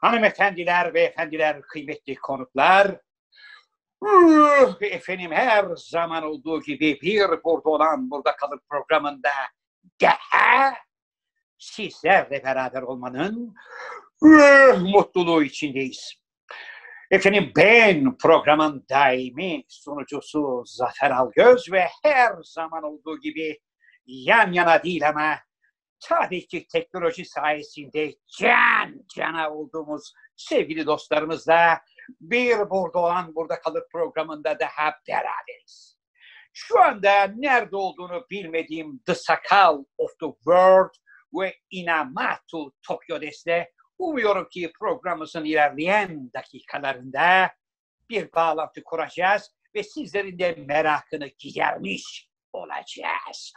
Hanımefendiler, beyefendiler, kıymetli konuklar. Efendim her zaman olduğu gibi bir burada olan burada kalır programında daha sizlerle beraber olmanın mutluluğu içindeyiz. Efendim ben programın daimi sunucusu Zafer Algöz ve her zaman olduğu gibi yan yana değil ama tabii ki teknoloji sayesinde can cana olduğumuz sevgili dostlarımızla bir burada olan burada kalır programında daha beraberiz. Şu anda nerede olduğunu bilmediğim The Sakal of the World ve Inamatu Tokyo'des'te umuyorum ki programımızın ilerleyen dakikalarında bir bağlantı kuracağız ve sizlerin de merakını gidermiş olacağız.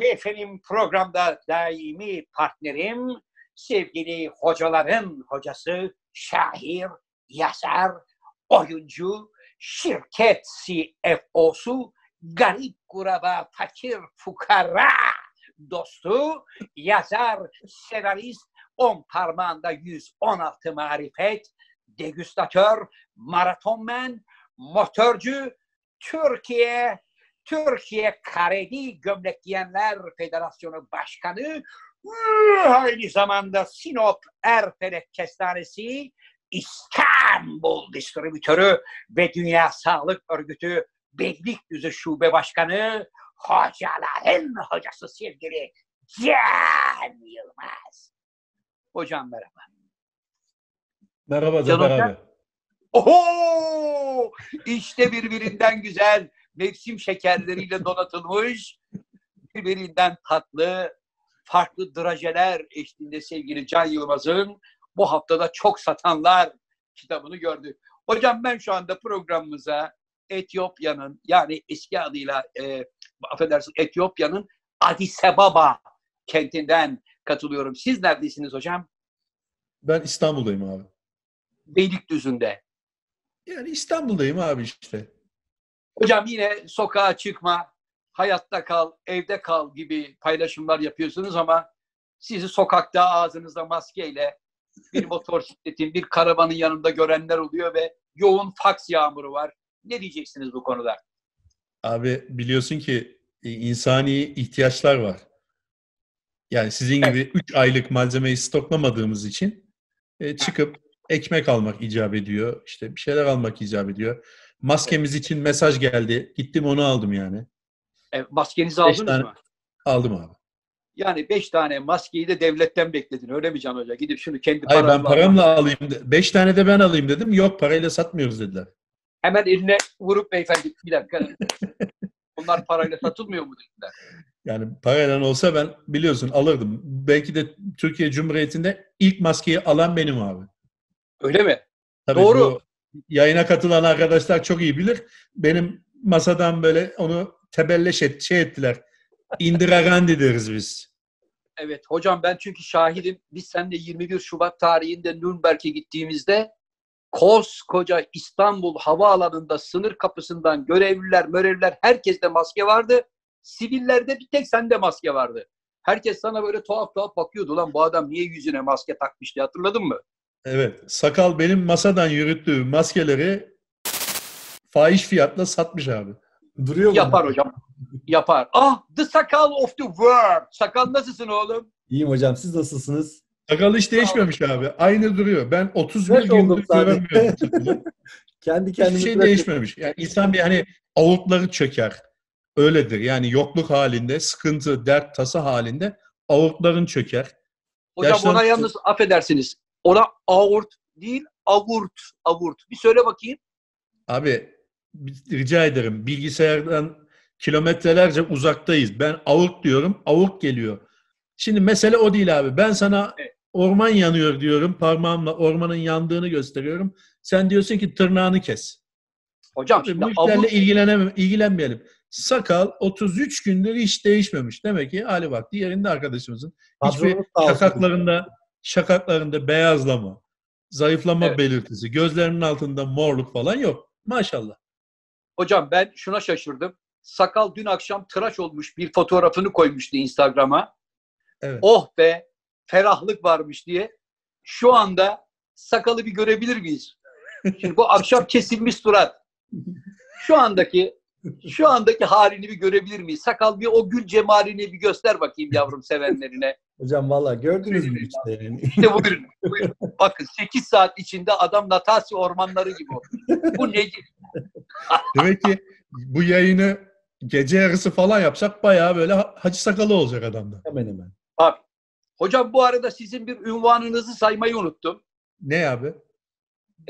Efendim programda daimi partnerim, sevgili hocaların hocası, şair, yazar, oyuncu, şirket CFO'su, garip kuraba, fakir fukara dostu, yazar, senarist, on parmağında 116 marifet, degüstatör, maratonmen, motorcu, Türkiye Türkiye Kareli Gömlek Giyenler Federasyonu Başkanı, aynı zamanda Sinop Erfelek Kestanesi, İstanbul Distribütörü ve Dünya Sağlık Örgütü Beylikdüzü Şube Başkanı, hocaların hocası sevgili Can Yılmaz. Hocam merhaba. Merhaba Zafer abi. Oho! İşte birbirinden güzel mevsim şekerleriyle donatılmış, birbirinden tatlı, farklı drajeler eşliğinde sevgili Can Yılmaz'ın bu haftada çok satanlar kitabını gördük. Hocam ben şu anda programımıza Etiyopya'nın yani eski adıyla e, affedersin Etiyopya'nın Addis Ababa kentinden katılıyorum. Siz neredesiniz hocam? Ben İstanbul'dayım abi. Beylikdüzü'nde. Yani İstanbul'dayım abi işte. Hocam yine sokağa çıkma, hayatta kal, evde kal gibi paylaşımlar yapıyorsunuz ama sizi sokakta ağzınızda maskeyle bir motosikletin, bir karavanın yanında görenler oluyor ve yoğun faks yağmuru var. Ne diyeceksiniz bu konuda? Abi biliyorsun ki e, insani ihtiyaçlar var. Yani sizin gibi 3 evet. aylık malzemeyi stoklamadığımız için e, çıkıp ekmek almak icap ediyor. İşte bir şeyler almak icap ediyor. Maskemiz evet. için mesaj geldi. Gittim onu aldım yani. E, maskenizi aldınız tane, mı? Aldım abi. Yani beş tane maskeyi de devletten bekledin öyle mi Can Hoca? Gidip şunu kendi Hayır ben paramla al. alayım. Beş tane de ben alayım dedim. Yok parayla satmıyoruz dediler. Hemen eline vurup beyefendi bir dakika. Bunlar parayla satılmıyor mu dediler. Yani parayla olsa ben biliyorsun alırdım. Belki de Türkiye Cumhuriyeti'nde ilk maskeyi alan benim abi. Öyle mi? Tabii Doğru. Yayına katılan arkadaşlar çok iyi bilir. Benim masadan böyle onu tebelleş et, şey ettiler. Indira Gandhi deriz biz. Evet hocam ben çünkü şahidim. Biz seninle 21 Şubat tarihinde Nürnberg'e gittiğimizde koskoca İstanbul havaalanında sınır kapısından görevliler, mörevliler herkeste maske vardı. Sivillerde bir tek sende maske vardı. Herkes sana böyle tuhaf tuhaf bakıyordu. Lan bu adam niye yüzüne maske takmış diye hatırladın mı? Evet. Sakal benim masadan yürüttüğü maskeleri fahiş fiyatla satmış abi. Duruyor mu? Yapar hocam. Yapar. Ah the sakal of the world. Sakal nasılsın oğlum? İyiyim hocam. Siz nasılsınız? Sakal hiç değişmemiş abi. Aynı duruyor. Ben 31 gündür göremiyorum. Kendi kendine Hiçbir şey değişmemiş. Yani insan bir hani avutları çöker. Öyledir. Yani yokluk halinde, sıkıntı, dert, tasa halinde avurtların çöker. Hocam Yaşlan... ona yalnız affedersiniz. Ona avurt değil, avurt, avurt. Bir söyle bakayım. Abi rica ederim. Bilgisayardan kilometrelerce uzaktayız. Ben avuk diyorum, avuk geliyor. Şimdi mesele o değil abi. Ben sana orman yanıyor diyorum. Parmağımla ormanın yandığını gösteriyorum. Sen diyorsun ki tırnağını kes. Hocam şimdi bu işlerle avuk... ilgilenemem, ilgilenmeyelim. Sakal 33 gündür hiç değişmemiş. Demek ki hali vakti yerinde arkadaşımızın. Hiçbir şakaklarında şakaklarında beyazlama, zayıflama evet. belirtisi, gözlerinin altında morluk falan yok. Maşallah. Hocam ben şuna şaşırdım. Sakal dün akşam tıraş olmuş bir fotoğrafını koymuştu Instagram'a. Evet. Oh be ferahlık varmış diye. Şu anda sakalı bir görebilir miyiz? Şimdi bu akşam kesilmiş surat. Şu andaki şu andaki halini bir görebilir miyiz? Sakal bir o gül cemalini bir göster bakayım yavrum sevenlerine. Hocam valla gördünüz mü işte. İşte buyurun. buyurun. Bakın 8 saat içinde adam Natasya ormanları gibi oldu. Bu nedir? Demek ki bu yayını gece yarısı falan yapsak bayağı böyle ha- hacı sakalı olacak adamda. Hemen hemen. Bak. Hocam bu arada sizin bir ünvanınızı saymayı unuttum. Ne abi?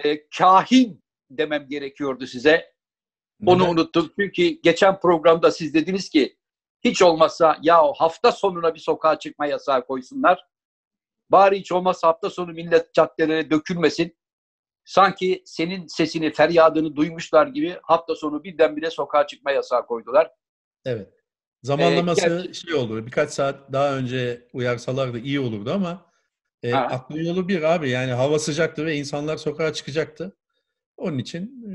Ee, kahin demem gerekiyordu size. Onu Neden? unuttum. Çünkü geçen programda siz dediniz ki hiç olmazsa ya hafta sonuna bir sokağa çıkma yasağı koysunlar. Bari hiç olmazsa hafta sonu millet caddelere dökülmesin. Sanki senin sesini, feryadını duymuşlar gibi hafta sonu birdenbire sokağa çıkma yasağı koydular. Evet. Zamanlaması gerçi- şey olur. Birkaç saat daha önce uyarsalardı iyi olurdu ama e, Ha. aklın yolu bir abi. Yani hava sıcaktı ve insanlar sokağa çıkacaktı. Onun için e,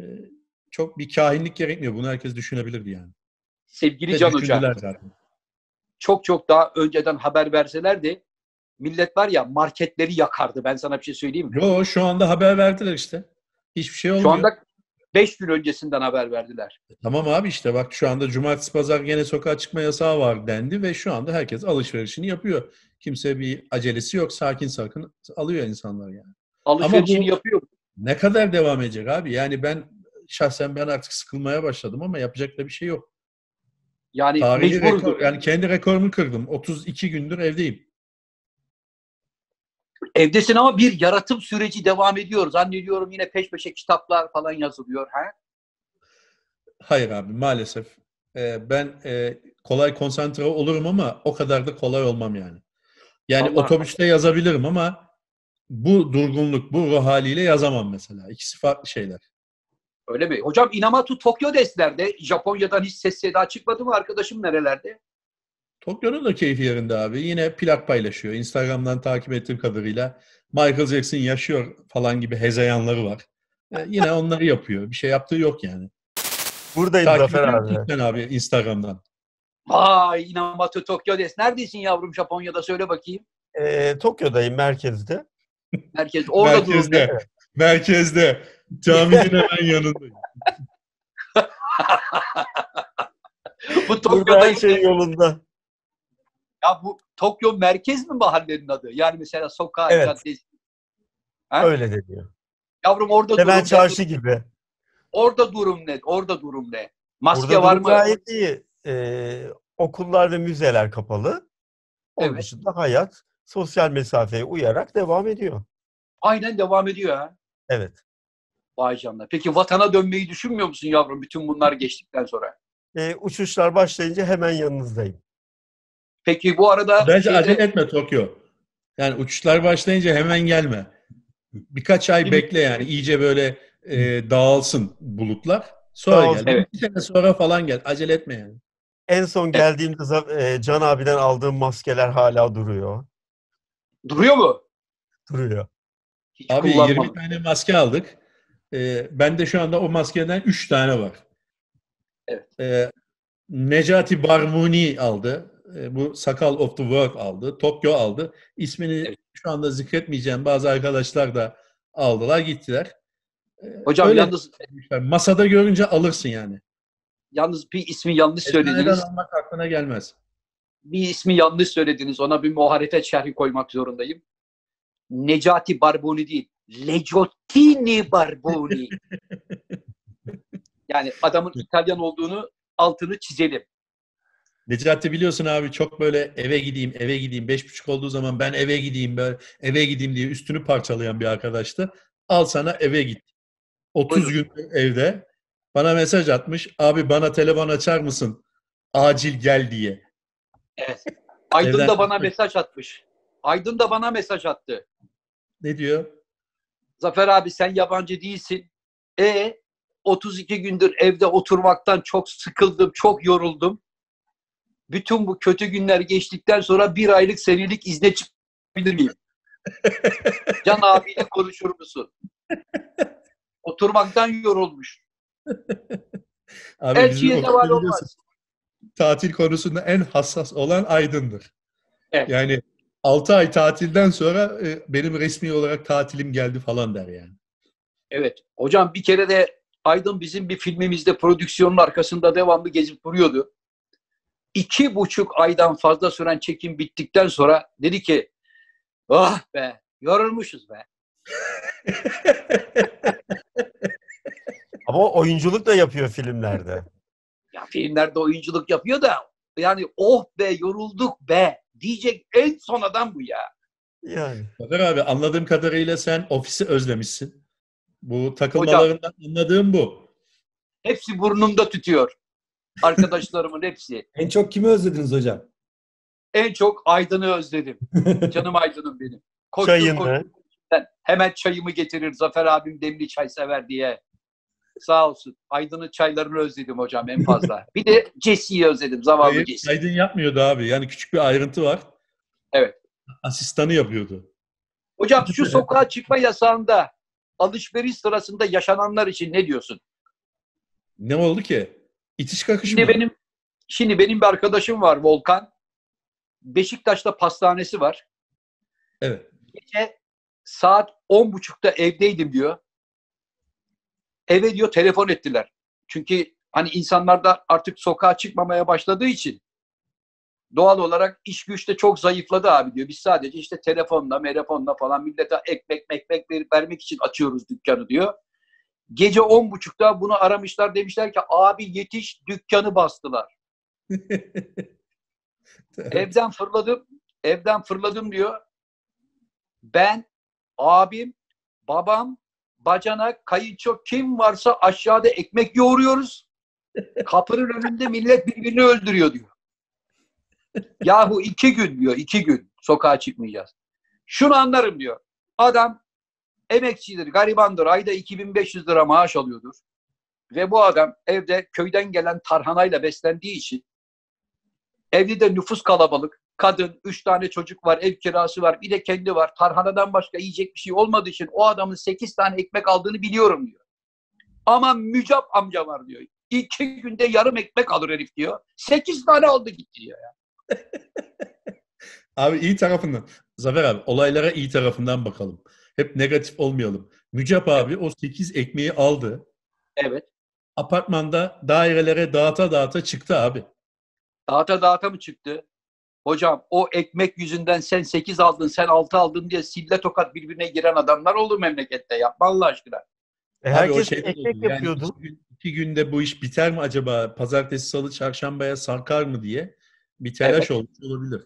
çok bir kahinlik gerekmiyor. Bunu herkes düşünebilirdi yani. Sevgili Ve Can Hoca, zaten. çok çok daha önceden haber verselerdi millet var ya marketleri yakardı. Ben sana bir şey söyleyeyim mi? Yo şu anda haber verdiler işte. Hiçbir şey olmuyor. Şu anda 5 gün öncesinden haber verdiler. Tamam abi işte bak şu anda cumartesi pazar gene sokağa çıkma yasağı var dendi ve şu anda herkes alışverişini yapıyor. Kimse bir acelesi yok. Sakin sakin alıyor insanlar yani. Alışverişini bu- yapıyor. Ne kadar devam edecek abi? Yani ben şahsen ben artık sıkılmaya başladım ama yapacak da bir şey yok. Yani Tarihi rekor, yani kendi rekorumu kırdım. 32 gündür evdeyim. Evdesin ama bir yaratım süreci devam ediyor. Zannediyorum yine peş peşe kitaplar falan yazılıyor. Ha? Hayır abi maalesef. Ee, ben e, kolay konsantre olurum ama o kadar da kolay olmam yani. Yani Allah. otobüste yazabilirim ama bu durgunluk, bu ruh haliyle yazamam mesela. İkisi farklı şeyler. Öyle mi? Hocam Inamatu Tokyo deslerde Japonya'dan hiç ses seda çıkmadı mı arkadaşım nerelerde? Tokyo'nun da keyfi yerinde abi. Yine plak paylaşıyor. Instagram'dan takip ettiğim kadarıyla Michael Jackson yaşıyor falan gibi hezeyanları var. Ee, yine onları yapıyor. Bir şey yaptığı yok yani. Buradayım Takip Zafer abi. sen abi Instagram'dan. Vay Inamatu Tokyo des. Neredesin yavrum Japonya'da söyle bakayım. Ee, Tokyo'dayım merkezde. Merkez. Orada. Merkezde. Merkezde. Caminin hemen yanındayım. Bu Tokyo'da her şey yolunda. ya bu Tokyo merkez mi mahallenin adı? Yani mesela sokağı, Evet. caddesi. Ha? Öyle deniyor. Yavrum orada Hemen durum çarşı ne? gibi. Orada durum ne? Orada durum ne? Maske Burada var mı? gayet iyi. Ee, okullar ve müzeler kapalı. Onun Evet. dışında hayat sosyal mesafeye uyarak devam ediyor. Aynen devam ediyor ha. Evet. Vay canına. Peki vatana dönmeyi düşünmüyor musun yavrum bütün bunlar geçtikten sonra? Ee, uçuşlar başlayınca hemen yanınızdayım. Peki bu arada Bence şeyde- acele etme Tokyo. Yani uçuşlar başlayınca hemen gelme. Birkaç ay Bir- bekle yani. iyice böyle e, dağılsın bulutlar. Sonra Dağılsın. gel. Evet. Bir sene sonra falan gel. Acele etme yani. En son geldiğimde e, Can abiden aldığım maskeler hala duruyor. duruyor mu? Duruyor. Hiç Abi 20 kullanmadım. tane maske aldık. Ee, bende şu anda o maskeden 3 tane var. Evet. Ee, Necati Barmuni aldı. Ee, bu Sakal of the World aldı. Tokyo aldı. İsmini Evet. şu anda zikretmeyeceğim bazı arkadaşlar da aldılar gittiler. Ee, Hocam öyle yalnız. Masada görünce alırsın yani. yalnız bir ismi yanlış söylediniz. almak aklına gelmez. Bir ismi yanlış söylediniz. Ona bir muharefet şerhi koymak zorundayım. Necati Barbuni değil. Legiotini Barbuni. yani adamın İtalyan olduğunu altını çizelim. Necati biliyorsun abi çok böyle eve gideyim eve gideyim beş buçuk olduğu zaman ben eve gideyim böyle eve gideyim diye üstünü parçalayan bir arkadaştı. Al sana eve git. 30 gün evde bana mesaj atmış. Abi bana telefon açar mısın? Acil gel diye. Evet. Aydın Evden da bana mesaj atmış. Aydın da bana mesaj attı. Ne diyor? Zafer abi sen yabancı değilsin. E 32 gündür evde oturmaktan çok sıkıldım, çok yoruldum. Bütün bu kötü günler geçtikten sonra bir aylık senelik izne çıkabilir miyim? Can abiyle konuşur musun? Oturmaktan yorulmuş. Abi Elçiye zeval okul olmaz. tatil konusunda en hassas olan Aydın'dır. Evet. Yani 6 ay tatilden sonra e, benim resmi olarak tatilim geldi falan der yani. Evet. Hocam bir kere de Aydın bizim bir filmimizde prodüksiyonun arkasında devamlı gezip duruyordu. İki buçuk aydan fazla süren çekim bittikten sonra dedi ki ah be yorulmuşuz be. Ama oyunculuk da yapıyor filmlerde. Ya filmlerde oyunculuk yapıyor da yani oh be yorulduk be diyecek en son adam bu ya. Yani. Zafer abi anladığım kadarıyla sen ofisi özlemişsin. Bu takılmalarından anladığım bu. Hepsi burnumda tütüyor. Arkadaşlarımın hepsi. En çok kimi özlediniz hocam? En çok Aydın'ı özledim. Canım Aydın'ım benim. Koştur, Çayını. koştur. Ben hemen çayımı getirir. Zafer abim demli çay sever diye. Sağ olsun. Aydın'ın çaylarını özledim hocam en fazla. Bir de Jesse'yi özledim. Zavallı Hayır, Jesse. Aydın yapmıyordu abi. Yani küçük bir ayrıntı var. Evet. Asistanı yapıyordu. Hocam şu sokağa çıkma yasağında alışveriş sırasında yaşananlar için ne diyorsun? Ne oldu ki? İtiş kakış mı? Şimdi benim şimdi benim bir arkadaşım var Volkan. Beşiktaş'ta pastanesi var. Evet. Gece saat on buçukta evdeydim diyor. Eve diyor telefon ettiler. Çünkü hani insanlar da artık sokağa çıkmamaya başladığı için doğal olarak iş güçte çok zayıfladı abi diyor. Biz sadece işte telefonla, telefonla falan millete ekmek mekmek verip vermek için açıyoruz dükkanı diyor. Gece on buçukta bunu aramışlar demişler ki abi yetiş dükkanı bastılar. Evden fırladım. Evden fırladım diyor. Ben, abim, babam, bacanak, kayınço kim varsa aşağıda ekmek yoğuruyoruz. Kapının önünde millet birbirini öldürüyor diyor. Yahu iki gün diyor, iki gün sokağa çıkmayacağız. Şunu anlarım diyor. Adam emekçidir, garibandır, ayda 2500 lira maaş alıyordur. Ve bu adam evde köyden gelen tarhanayla beslendiği için Evde de nüfus kalabalık. Kadın, üç tane çocuk var, ev kirası var, bir de kendi var. Tarhanadan başka yiyecek bir şey olmadığı için o adamın sekiz tane ekmek aldığını biliyorum diyor. Ama Mücap amca var diyor. İki günde yarım ekmek alır herif diyor. Sekiz tane aldı gitti diyor. Ya. Abi iyi tarafından. Zafer abi olaylara iyi tarafından bakalım. Hep negatif olmayalım. Mücap abi o 8 ekmeği aldı. Evet. Apartmanda dairelere dağıta dağıta çıktı abi. Dağıta dağıta mı çıktı? Hocam o ekmek yüzünden sen sekiz aldın, sen altı aldın diye sille tokat birbirine giren adamlar olur memlekette. Yapma Allah aşkına. E, herkes şeyden ekmek oldu. Yani yapıyordu. iki, gün- iki günde bu iş biter mi acaba? Pazartesi, salı, çarşambaya sarkar mı diye bir telaş Evet. olmuş olabilir.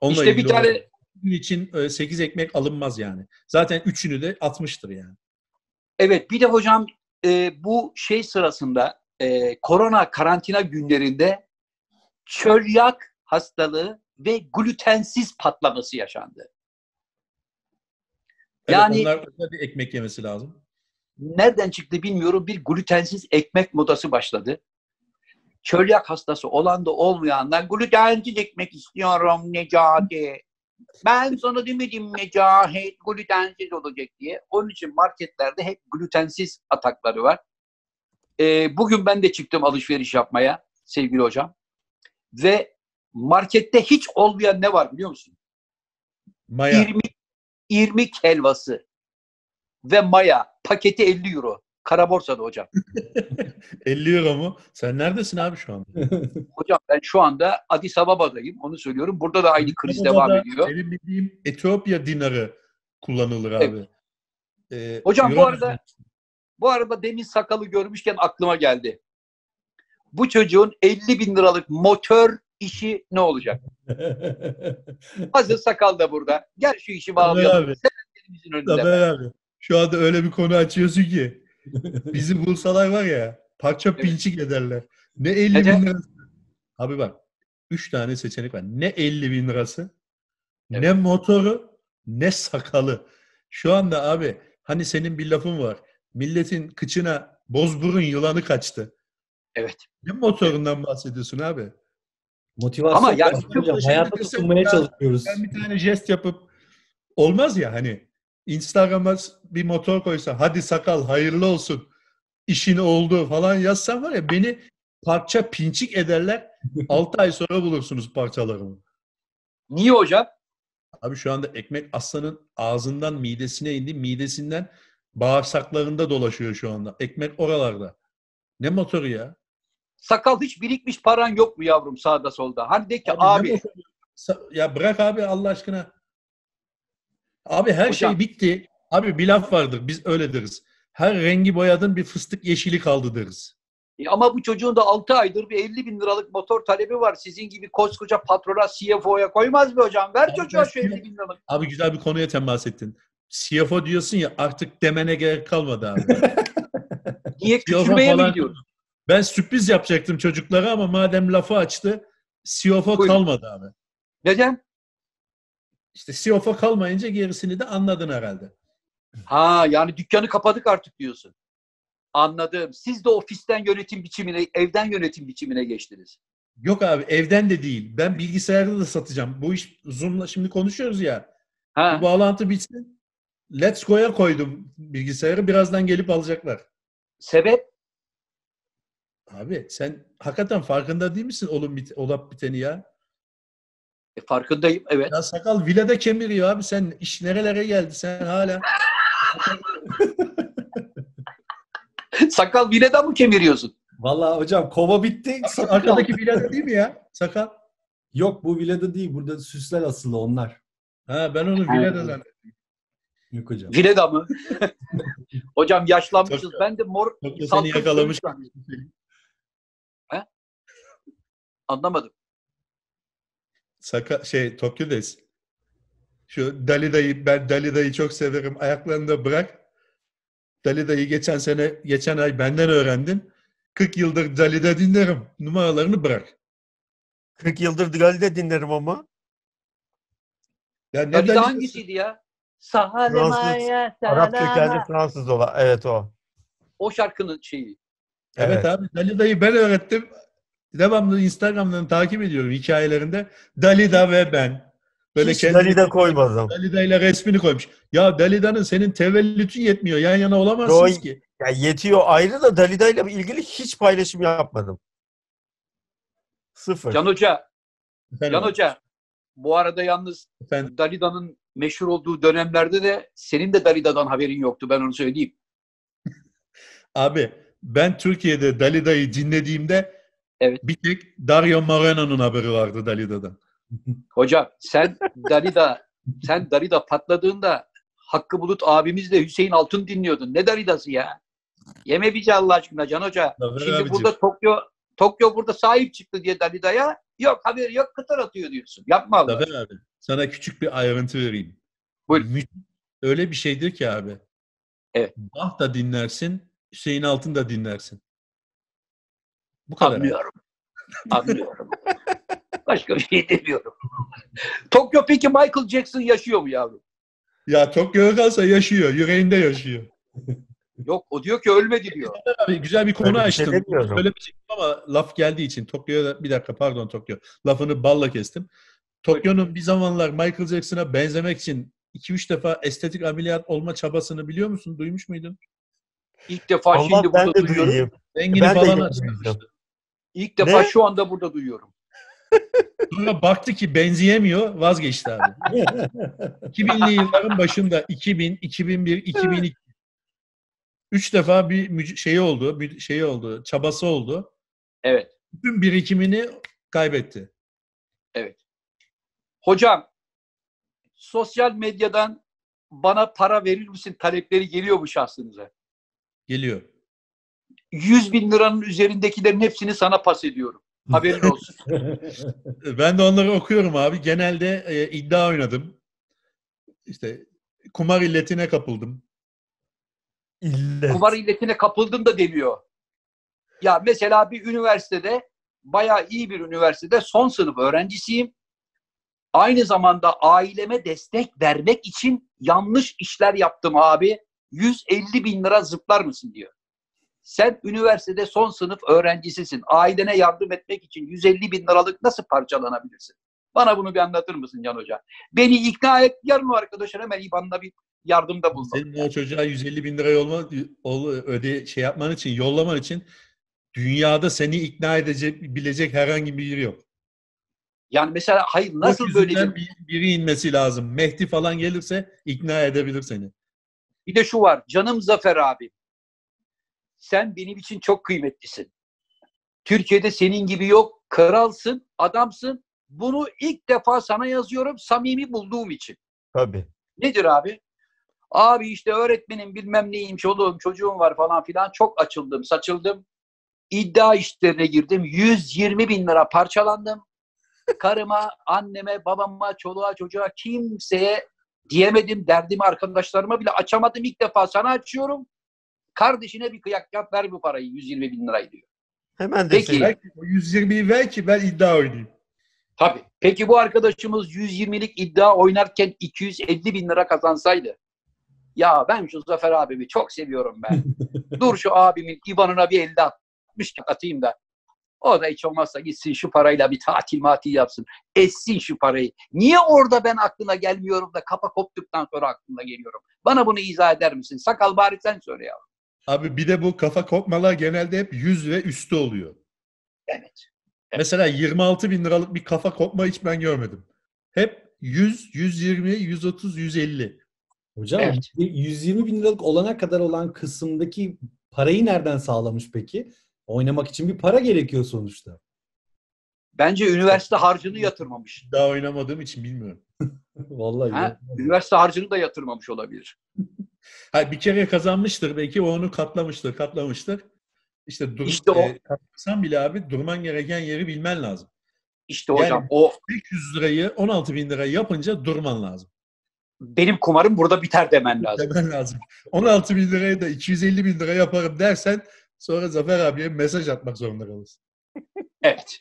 Onunla İşte bir tane olabilir. gün için 8 ekmek alınmaz yani. Zaten üçünü de atmıştır yani. Evet bir de hocam e, bu şey sırasında e, korona karantina günlerinde çölyak hastalığı ve glutensiz patlaması yaşandı. Evet, Yani- onlar bir ekmek yemesi lazım. Nereden çıktı bilmiyorum bir glutensiz ekmek modası başladı. Çölyak hastası olan da olmayanlar glutensiz ekmek istiyorum Necati. Ben sana demedim Necahit glutensiz olacak diye. Onun için marketlerde hep glutensiz atakları var. Ee, bugün ben de çıktım alışveriş yapmaya sevgili hocam. Ve markette hiç olmayan ne var biliyor musun? Maya. İrmik, irmik helvası ve maya paketi 50 euro. Kara borsada hocam. 50 euro mu? Sen neredesin abi şu anda? Hocam ben şu anda Addis Ababa'dayım. Onu söylüyorum. Burada da aynı kriz devam ediyor. Benim bildiğim Etiyopya dinarı kullanılır abi. Evet. Ee, Hocam bu arada bu arada demin sakalı görmüşken aklıma geldi. Bu çocuğun 50 bin liralık motor işi ne olacak? Hazır sakal da burada. Gel şu işi bağlayalım. abi. Sevenlerimizin önünde. Zafer abi. Şu anda öyle bir konu açıyorsun ki. Bizi bulsalar var ya parça Evet. pinçik ederler. Ne 50 Evet. bin lirası. Abi bak. Üç tane seçenek var. Ne 50 bin lirası, ne Evet. motoru, ne sakalı. Şu anda abi hani senin bir lafın var. Milletin kıçına bozburun yılanı kaçtı. Evet. Ne motorundan bahsediyorsun abi? Motivasyon Ama yani- hocam. Şey Hayata tutunmaya ben- çalışıyoruz. Ben bir tane jest yapıp olmaz ya hani Instagram'a bir motor koysa hadi sakal hayırlı olsun işin oldu falan yazsam var ya beni parça pinçik ederler 6 ay sonra bulursunuz parçalarımı. Niye hocam? Abi şu anda ekmek aslanın ağzından midesine indi. Midesinden bağırsaklarında dolaşıyor şu anda. Ekmek oralarda. Ne motoru ya? Sakal hiç birikmiş paran yok mu yavrum sağda solda? Hani de ki Abi, abi, Ya bırak abi Allah aşkına. Abi her Hocam. şey bitti. Abi bir laf vardır. Biz öyle deriz. Her rengi boyadın bir fıstık yeşili kaldı deriz. E ama bu çocuğun da 6 aydır bir 50 bin liralık motor talebi var. Sizin gibi koskoca patrona CFO'ya koymaz mı hocam? Ver Abi çocuğa şu 50 bin liralık. Abi güzel bir konuya temas ettin. CFO diyorsun ya artık demene gerek kalmadı abi. Niye küçülmeye mi gidiyoruz? Ben sürpriz yapacaktım çocuklara ama madem lafı açtı CFO Buyurun. kalmadı abi. Neden? İşte CFO kalmayınca gerisini de anladın herhalde. Ha yani dükkanı kapadık artık diyorsun. Anladım. Siz de ofisten yönetim biçimine, evden yönetim biçimine geçtiniz. Yok abi evden de değil. Ben bilgisayarda da satacağım. Bu iş Zoom'la şimdi konuşuyoruz ya. Ha. Bu bağlantı bitsin. Let's Go'ya koydum bilgisayarı. Birazdan gelip alacaklar. Sebep? Abi sen hakikaten farkında değil misin oğlum bit olup biteni ya? E, farkındayım. Evet. Ya sakal vilede kemiriyor abi. Sen iş nerelere geldi sen hala? Sakal bile de mı kemiriyorsun? Vallahi hocam kova bitti. Arkadaki vilede değil mi ya? Sakal. Yok bu vileda değil. Burada süsler asılı onlar. Ha ben onu vilede zannettim. Yok hocam. Vileda mı? Hocam yaşlanmışız. Çok- Ben de mor Çok da seni yakalamış. Anlamadım. Saka şey Tokyo'dayız. Şu Dalida'yı ben Dalida'yı çok severim. Ayaklarını da bırak. Dalida'yı geçen sene geçen ay benden öğrendin. 40 yıldır Dalida dinlerim. Numaralarını bırak. 40 yıldır Galide dinlerim ama. Ya ne Dalida Dalida'sı? hangisiydi ya? Fransız, Arap kökenli Fransız olan. Evet o. O şarkının şeyi. Evet, abi Dalida'yı ben öğrettim. Devamlı Instagram'dan takip ediyorum hikayelerinde. Dalida ve ben. Böyle Hiç kendini- Galide koymadım. Dalida ile resmini koymuş. Ya Dalida'nın senin tevellütün yetmiyor. Yan yana olamazsınız Yo- ki. Ya yetiyor ayrı da Dalida ile ilgili hiç paylaşım yapmadım. Sıfır. Can Hoca, Efendim, Can Hoca. Bu arada yalnız efendim, Dalida'nın meşhur olduğu dönemlerde de senin de Dalida'dan haberin yoktu. Ben onu söyleyeyim. Abi ben Türkiye'de Dalida'yı dinlediğimde Evet. bir tek Dario Moreno'nun haberi vardı Dalida'dan. Hocam sen Dalida sen Dalida patladığında Hakkı Bulut abimizle Hüseyin Altın dinliyordun. Ne Dalida'sı ya? Yeme bizi Allah aşkına Can Hoca. Zafer Şimdi abicim. burada Tokyo Tokyo burada sahip çıktı diye Dalida'ya yok haberi yok kıtır atıyor diyorsun. Yapma Allah. Zafer abi sana küçük bir ayrıntı vereyim. Buyurun. Mü- Öyle bir şeydir ki abi. Evet. Bach da dinlersin, Hüseyin Altın da dinlersin. Bu kadar. Anlıyorum. Anlıyorum. Başka bir şey demiyorum. Tokyo peki Michael Jackson yaşıyor mu yavrum? Ya Tokyo'ya kalsa yaşıyor, yüreğinde yaşıyor. Yok o diyor ki ölmedi diyor. Abi güzel bir konu Öyle bir şey açtın. demiyorum. Söylemeyecektim ama laf geldiği için Tokyo'ya bir dakika pardon Tokyo. Lafını balla kestim. Tokyo'nun bir zamanlar Michael Jackson'a benzemek için 2-3 defa estetik ameliyat olma çabasını biliyor musun? Duymuş muydun? İlk defa Allah şimdi ben burada de duyuyorum. duyayım. Rengini Ben de falan açmıştı. İlk defa Ne? şu anda burada duyuyorum. Sonra baktı ki benzeyemiyor, vazgeçti abi. 2000'li yılların başında 2000, 2001, 2002 üç defa bir şeyi oldu, bir şeyi oldu, çabası oldu. Evet. Bütün birikimini kaybetti. Evet. Hocam sosyal medyadan bana para verir misin talepleri geliyor mu şahsınıza? Geliyor. 100 bin liranın üzerindekilerin hepsini sana pas ediyorum. Haberin olsun. Ben de onları okuyorum abi. Genelde e, iddia oynadım. İşte kumar illetine kapıldım. İllet. Kumar illetine kapıldım da deniyor. Ya mesela bir üniversitede bayağı iyi bir üniversitede son sınıf öğrencisiyim. Aynı zamanda aileme destek vermek için yanlış işler yaptım abi. 150 bin lira zıplar mısın diyor. Sen üniversitede son sınıf öğrencisisin. Ailene yardım etmek için 150 bin liralık nasıl parçalanabilirsin? Bana bunu bir anlatır mısın Can Hoca? Beni ikna et. Yarın o arkadaşlar hemen İBAN'da bir yardımda bulun. Senin o çocuğa 150 bin lira yolma, ol- öde şey yapman için, yollaman için dünyada seni ikna edecek, bilecek herhangi biri yok. Yani mesela hayır nasıl böyle bir, biri inmesi lazım. Mehdi falan gelirse ikna edebilir seni. Bir de şu var. Canım Zafer abi. Sen benim için çok kıymetlisin. Türkiye'de senin gibi yok. Kralsın, adamsın. Bunu ilk defa sana yazıyorum samimi bulduğum için. Tabii. Nedir abi? Abi işte öğretmenim bilmem neyim, çoluğum, çocuğum var falan filan. Çok açıldım, saçıldım. İddia işlerine girdim. 120 bin lira parçalandım. Karıma, anneme, babama, çoluğa, çocuğa kimseye diyemedim. Derdimi arkadaşlarıma bile açamadım. İlk defa sana açıyorum. Kardeşine bir kıyak yap ver bu parayı 120 bin lirayı diyor. Hemen Peki. deseydim. Belki o 120'yi ver ki ben iddia oynayayım. Tabii. Peki bu arkadaşımız 120'lik iddia oynarken 250 bin lira kazansaydı. Ya ben şu Zafer abimi çok seviyorum ben. Dur şu abimin IBAN'ına bir elde atmış atayım da. O da hiç olmazsa gitsin şu parayla bir tatil matil yapsın. Essin şu parayı. Niye orada ben aklına gelmiyorum da kafa koptuktan sonra aklına geliyorum? Bana bunu izah eder misin? Sakal bari sen söyle ya. Abi bir de bu kafa kopmalar genelde hep 100 ve üstü oluyor. Evet. Mesela 26 bin liralık bir kafa kopma hiç ben görmedim. Hep 100, 120, 130, 150. Hocam Evet. 120 bin liralık olana kadar olan kısımdaki parayı nereden sağlamış peki? Oynamak için bir para gerekiyor sonuçta. Bence üniversite harcını yatırmamış. Daha oynamadığım için bilmiyorum. Vallahi. Ha? Üniversite harcını da yatırmamış olabilir. Ha, bir kere kazanmıştır belki o onu katlamıştır, katlamıştır. İşte dur, İşte o. e, katlasan bile abi durman gereken yeri bilmen lazım. İşte Yani- hocam o 500 lirayı 16 bin lirayı yapınca durman lazım. benim kumarım burada biter demen lazım. Demen lazım. 16 bin lirayı da 250 bin lira yaparım dersen sonra Zafer abiye mesaj atmak zorunda kalırsın. Evet.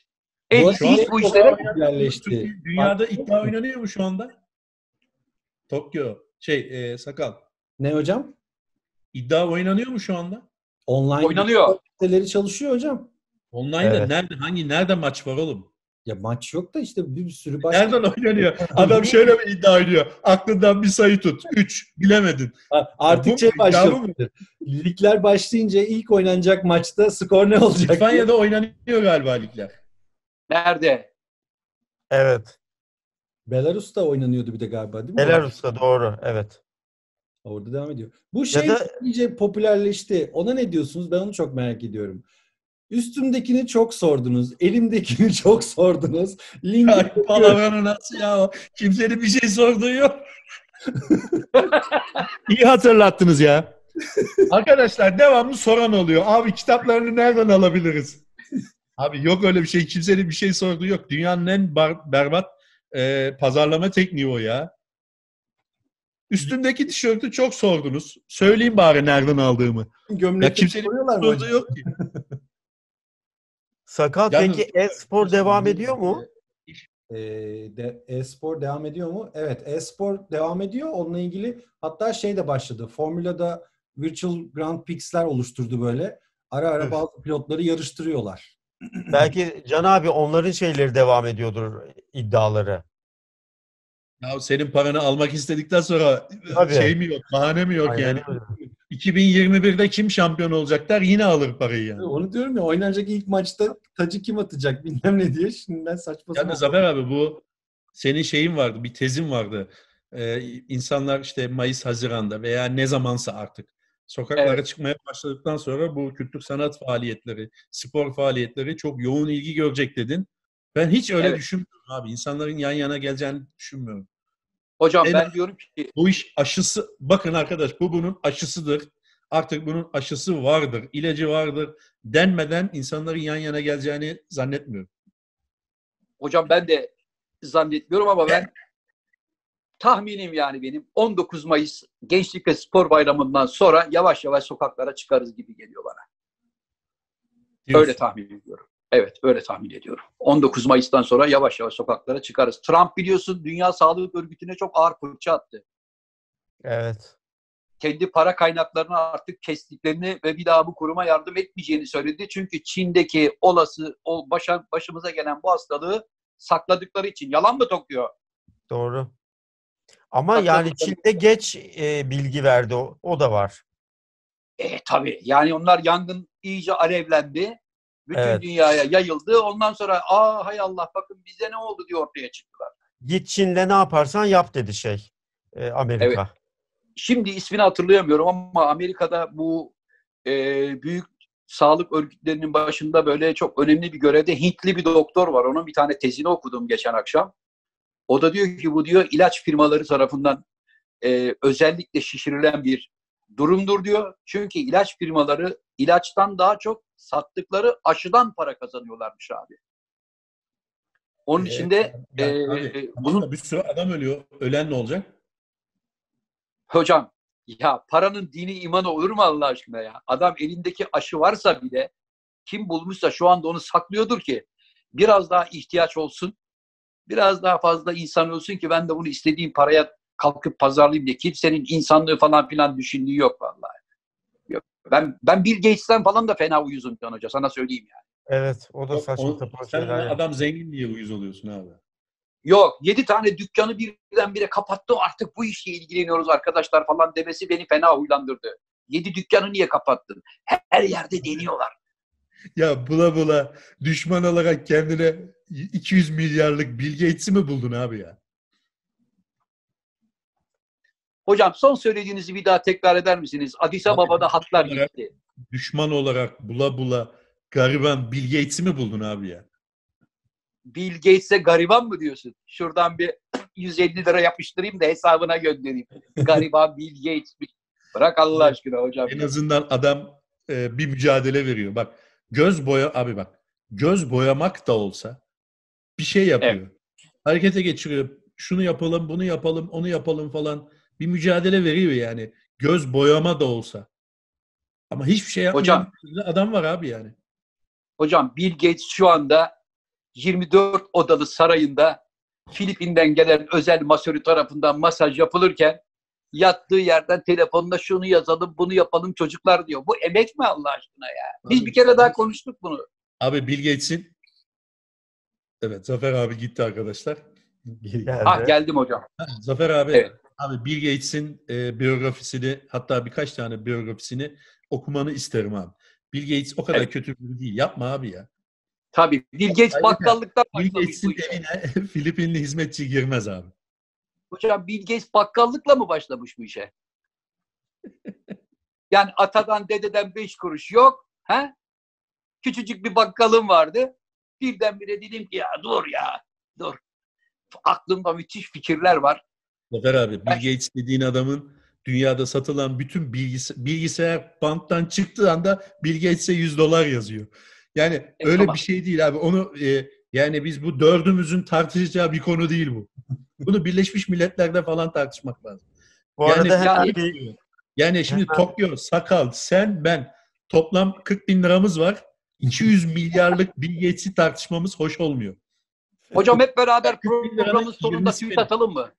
Bu arada hiç bu işlere popülerleşti. Dünyada iddia oynanıyor mu şu anda? Tokyo. Şey e, sakal. Ne hocam? İddia oynanıyor mu şu anda? Online Oynanıyor. siteleri çalışıyor hocam. Online'da Evet. nerede hangi nerede maç var oğlum? Ya maç yok da işte bir sürü başka. Nereden oynanıyor? Adam şöyle bir iddia oynuyor. Aklından bir sayı tut. 3. Bilemedin. Artık bu şey başladı. Ligler başlayınca ilk oynanacak maçta skor ne olacak? diye. İspanya'da oynanıyor galiba ligler. nerede? Evet. Belarus'ta oynanıyordu bir de galiba değil mi? Belarus'ta doğru. Evet. Orada devam ediyor. Bu şey da- iyice popülerleşti. Ona ne diyorsunuz? Ben onu çok merak ediyorum. Üstümdekini çok sordunuz. Elimdekini çok sordunuz. Link Ay palavranı nasıl ya? Kimsenin bir şey sorduğu yok. İyi hatırlattınız ya. Arkadaşlar devamlı soran oluyor. Abi kitaplarını nereden alabiliriz? Abi yok öyle bir şey. Kimsenin bir şey sorduğu yok. Dünyanın en bar- berbat e, pazarlama tekniği o ya. Üstümdeki tişörtü çok sordunuz. Söyleyeyim bari nereden aldığımı. gömlekte Ya kimsenin soruyorlar mı Sorduğu hocam? yok ki. Sakal Yalnız- peki e-spor devam ediyor mu? Ee, de, e-spor devam ediyor mu? Evet, e-spor devam ediyor. Onunla ilgili hatta şey de başladı. Formula'da Virtual Grand Prix'ler oluşturdu böyle. Ara ara Öf. bazı pilotları yarıştırıyorlar. Belki Can abi onların şeyleri devam ediyordur iddiaları. Ya senin paranı almak istedikten sonra Tabii. şey mi yok, bahane mi yok Aynen yani? öyle. 2021'de kim şampiyon olacak der yine alır parayı yani. Onu diyorum ya oynanacak ilk maçta tacı kim atacak bilmem ne diye. Şimdiden saçma Yani sapan. Zafer abi bu senin şeyin vardı, bir tezin vardı. Ee, insanlar işte Mayıs, Haziran'da veya ne zamansa artık sokaklara Evet. çıkmaya başladıktan sonra bu kültür sanat faaliyetleri, spor faaliyetleri çok yoğun ilgi görecek dedin. Ben hiç öyle Evet. düşünmüyorum abi. İnsanların yan yana geleceğini düşünmüyorum. Hocam En- ben diyorum ki Bu iş aşısı, bakın arkadaş bu bunun aşısıdır. Artık bunun aşısı vardır, ilacı vardır denmeden insanların yan yana geleceğini zannetmiyorum. hocam ben de zannetmiyorum ama ben tahminim yani benim 19 Mayıs Gençlik ve Spor Bayramı'ndan sonra yavaş yavaş sokaklara çıkarız gibi geliyor bana. Diyorsun. Öyle tahmin ediyorum. Evet öyle tahmin ediyorum. 19 Mayıs'tan sonra yavaş yavaş sokaklara çıkarız. Trump biliyorsun Dünya Sağlık Örgütü'ne çok ağır fırça attı. Evet. kendi para kaynaklarını artık kestiklerini ve bir daha bu kuruma yardım etmeyeceğini söyledi. Çünkü Çin'deki olası o başa, başımıza gelen bu hastalığı sakladıkları için. Yalan mı Tokyo? Doğru. Ama yani. Çin'de geç e, bilgi verdi o, o da var. E tabii. Yani onlar yangın iyice alevlendi. Bütün Evet. dünyaya yayıldı. Ondan sonra aa hay Allah bakın bize ne oldu diye ortaya çıktılar. Git Çin'le ne yaparsan yap dedi şey e, Amerika. Şimdi ismini hatırlayamıyorum ama Amerika'da bu e, büyük sağlık örgütlerinin başında böyle çok önemli bir görevde Hintli bir doktor var. Onun bir tane tezini okudum geçen akşam. O da diyor ki bu diyor ilaç firmaları tarafından e, özellikle şişirilen bir durumdur diyor. Çünkü ilaç firmaları ilaçtan daha çok sattıkları aşıdan para kazanıyorlarmış abi. Onun Ee, için de Yani e, abi, e, bunun bir sürü adam ölüyor. Ölen ne olacak? Hocam ya paranın dini imanı olur mu Allah aşkına ya? Adam elindeki aşı varsa bile kim bulmuşsa şu anda onu saklıyordur ki biraz daha ihtiyaç olsun. Biraz daha fazla insan olsun ki ben de bunu istediğim paraya kalkıp pazarlayayım diye. Kimsenin insanlığı falan filan düşündüğü yok vallahi. Yok. Ben ben Bill Gates'ten falan da fena uyuzum Can Hoca sana söyleyeyim yani. Evet, o da Yok, saçma o- sapan sen şeyler. adam zengin diye uyuz oluyorsun abi. Yok yedi tane dükkanı birdenbire kapattı artık bu işle ilgileniyoruz arkadaşlar falan demesi beni fena huylandırdı. Yedi dükkanı niye kapattın? Her, her yerde deniyorlar. Ya bula bula düşman olarak kendine 200 milyarlık Bill Gates'i mi buldun abi ya? Hocam son söylediğinizi bir daha tekrar eder misiniz? Addis Ababa'da hatlar olarak- gitti. Düşman olarak bula bula gariban Bill Gates'i mi buldun abi ya? Bill Gates'e gariban mı diyorsun? Şuradan bir 150 lira yapıştırayım da hesabına göndereyim. Gariban Bill Gates. Bırak Allah aşkına hocam. En azından adam e, bir mücadele veriyor. Bak göz boya abi bak göz boyamak da olsa bir şey yapıyor. Harekete geçiriyor. Şunu yapalım, bunu yapalım, onu yapalım falan. Bir mücadele veriyor yani. Göz boyama da olsa. Ama hiçbir şey yapmayan Hocam. adam var abi yani. Hocam Bill Gates şu anda 24 odalı sarayında Filipin'den gelen özel masörü tarafından masaj yapılırken yattığı yerden telefonla şunu yazalım, bunu yapalım çocuklar diyor. Bu emek mi Allah aşkına ya? Biz bir kere daha konuştuk bunu. Abi Bill Gates'in Evet Zafer abi gitti arkadaşlar. Geldi. Ah geldim hocam. Ha, Zafer abi Evet. Abi Bill Gates'in e, biyografisini hatta birkaç tane biyografisini okumanı isterim abi. Bill Gates o kadar Evet. kötü biri değil. Yapma abi ya. Tabii Bill Gates bakkallıktan Bill Gates'in evine Filipinli hizmetçi girmez abi. Hocam Bill Gates bakkallıkla mı başlamış bu işe? Yani atadan dededen beş kuruş yok. He? Küçücük bir bakkalım vardı. Birdenbire dedim ki ya dur ya dur. Aklımda müthiş fikirler var. Zafer abi Bill Gates dediğin adamın dünyada satılan bütün bilgis bilgisayar banttan çıktığı anda Bill Gates'e 100 dolar yazıyor. Yani E, öyle tamam. bir şey değil abi. Onu e, yani biz bu dördümüzün tartışacağı bir konu değil bu. Bunu Birleşmiş Milletler'de falan tartışmak lazım. Bu Yani arada yani- hemen bir Yani şimdi Tokyo, Sakal, sen, ben toplam 40 bin liramız var. 200 milyarlık Bill Gates'i tartışmamız hoş olmuyor. Hocam hep beraber programın sonunda tweet atalım mı?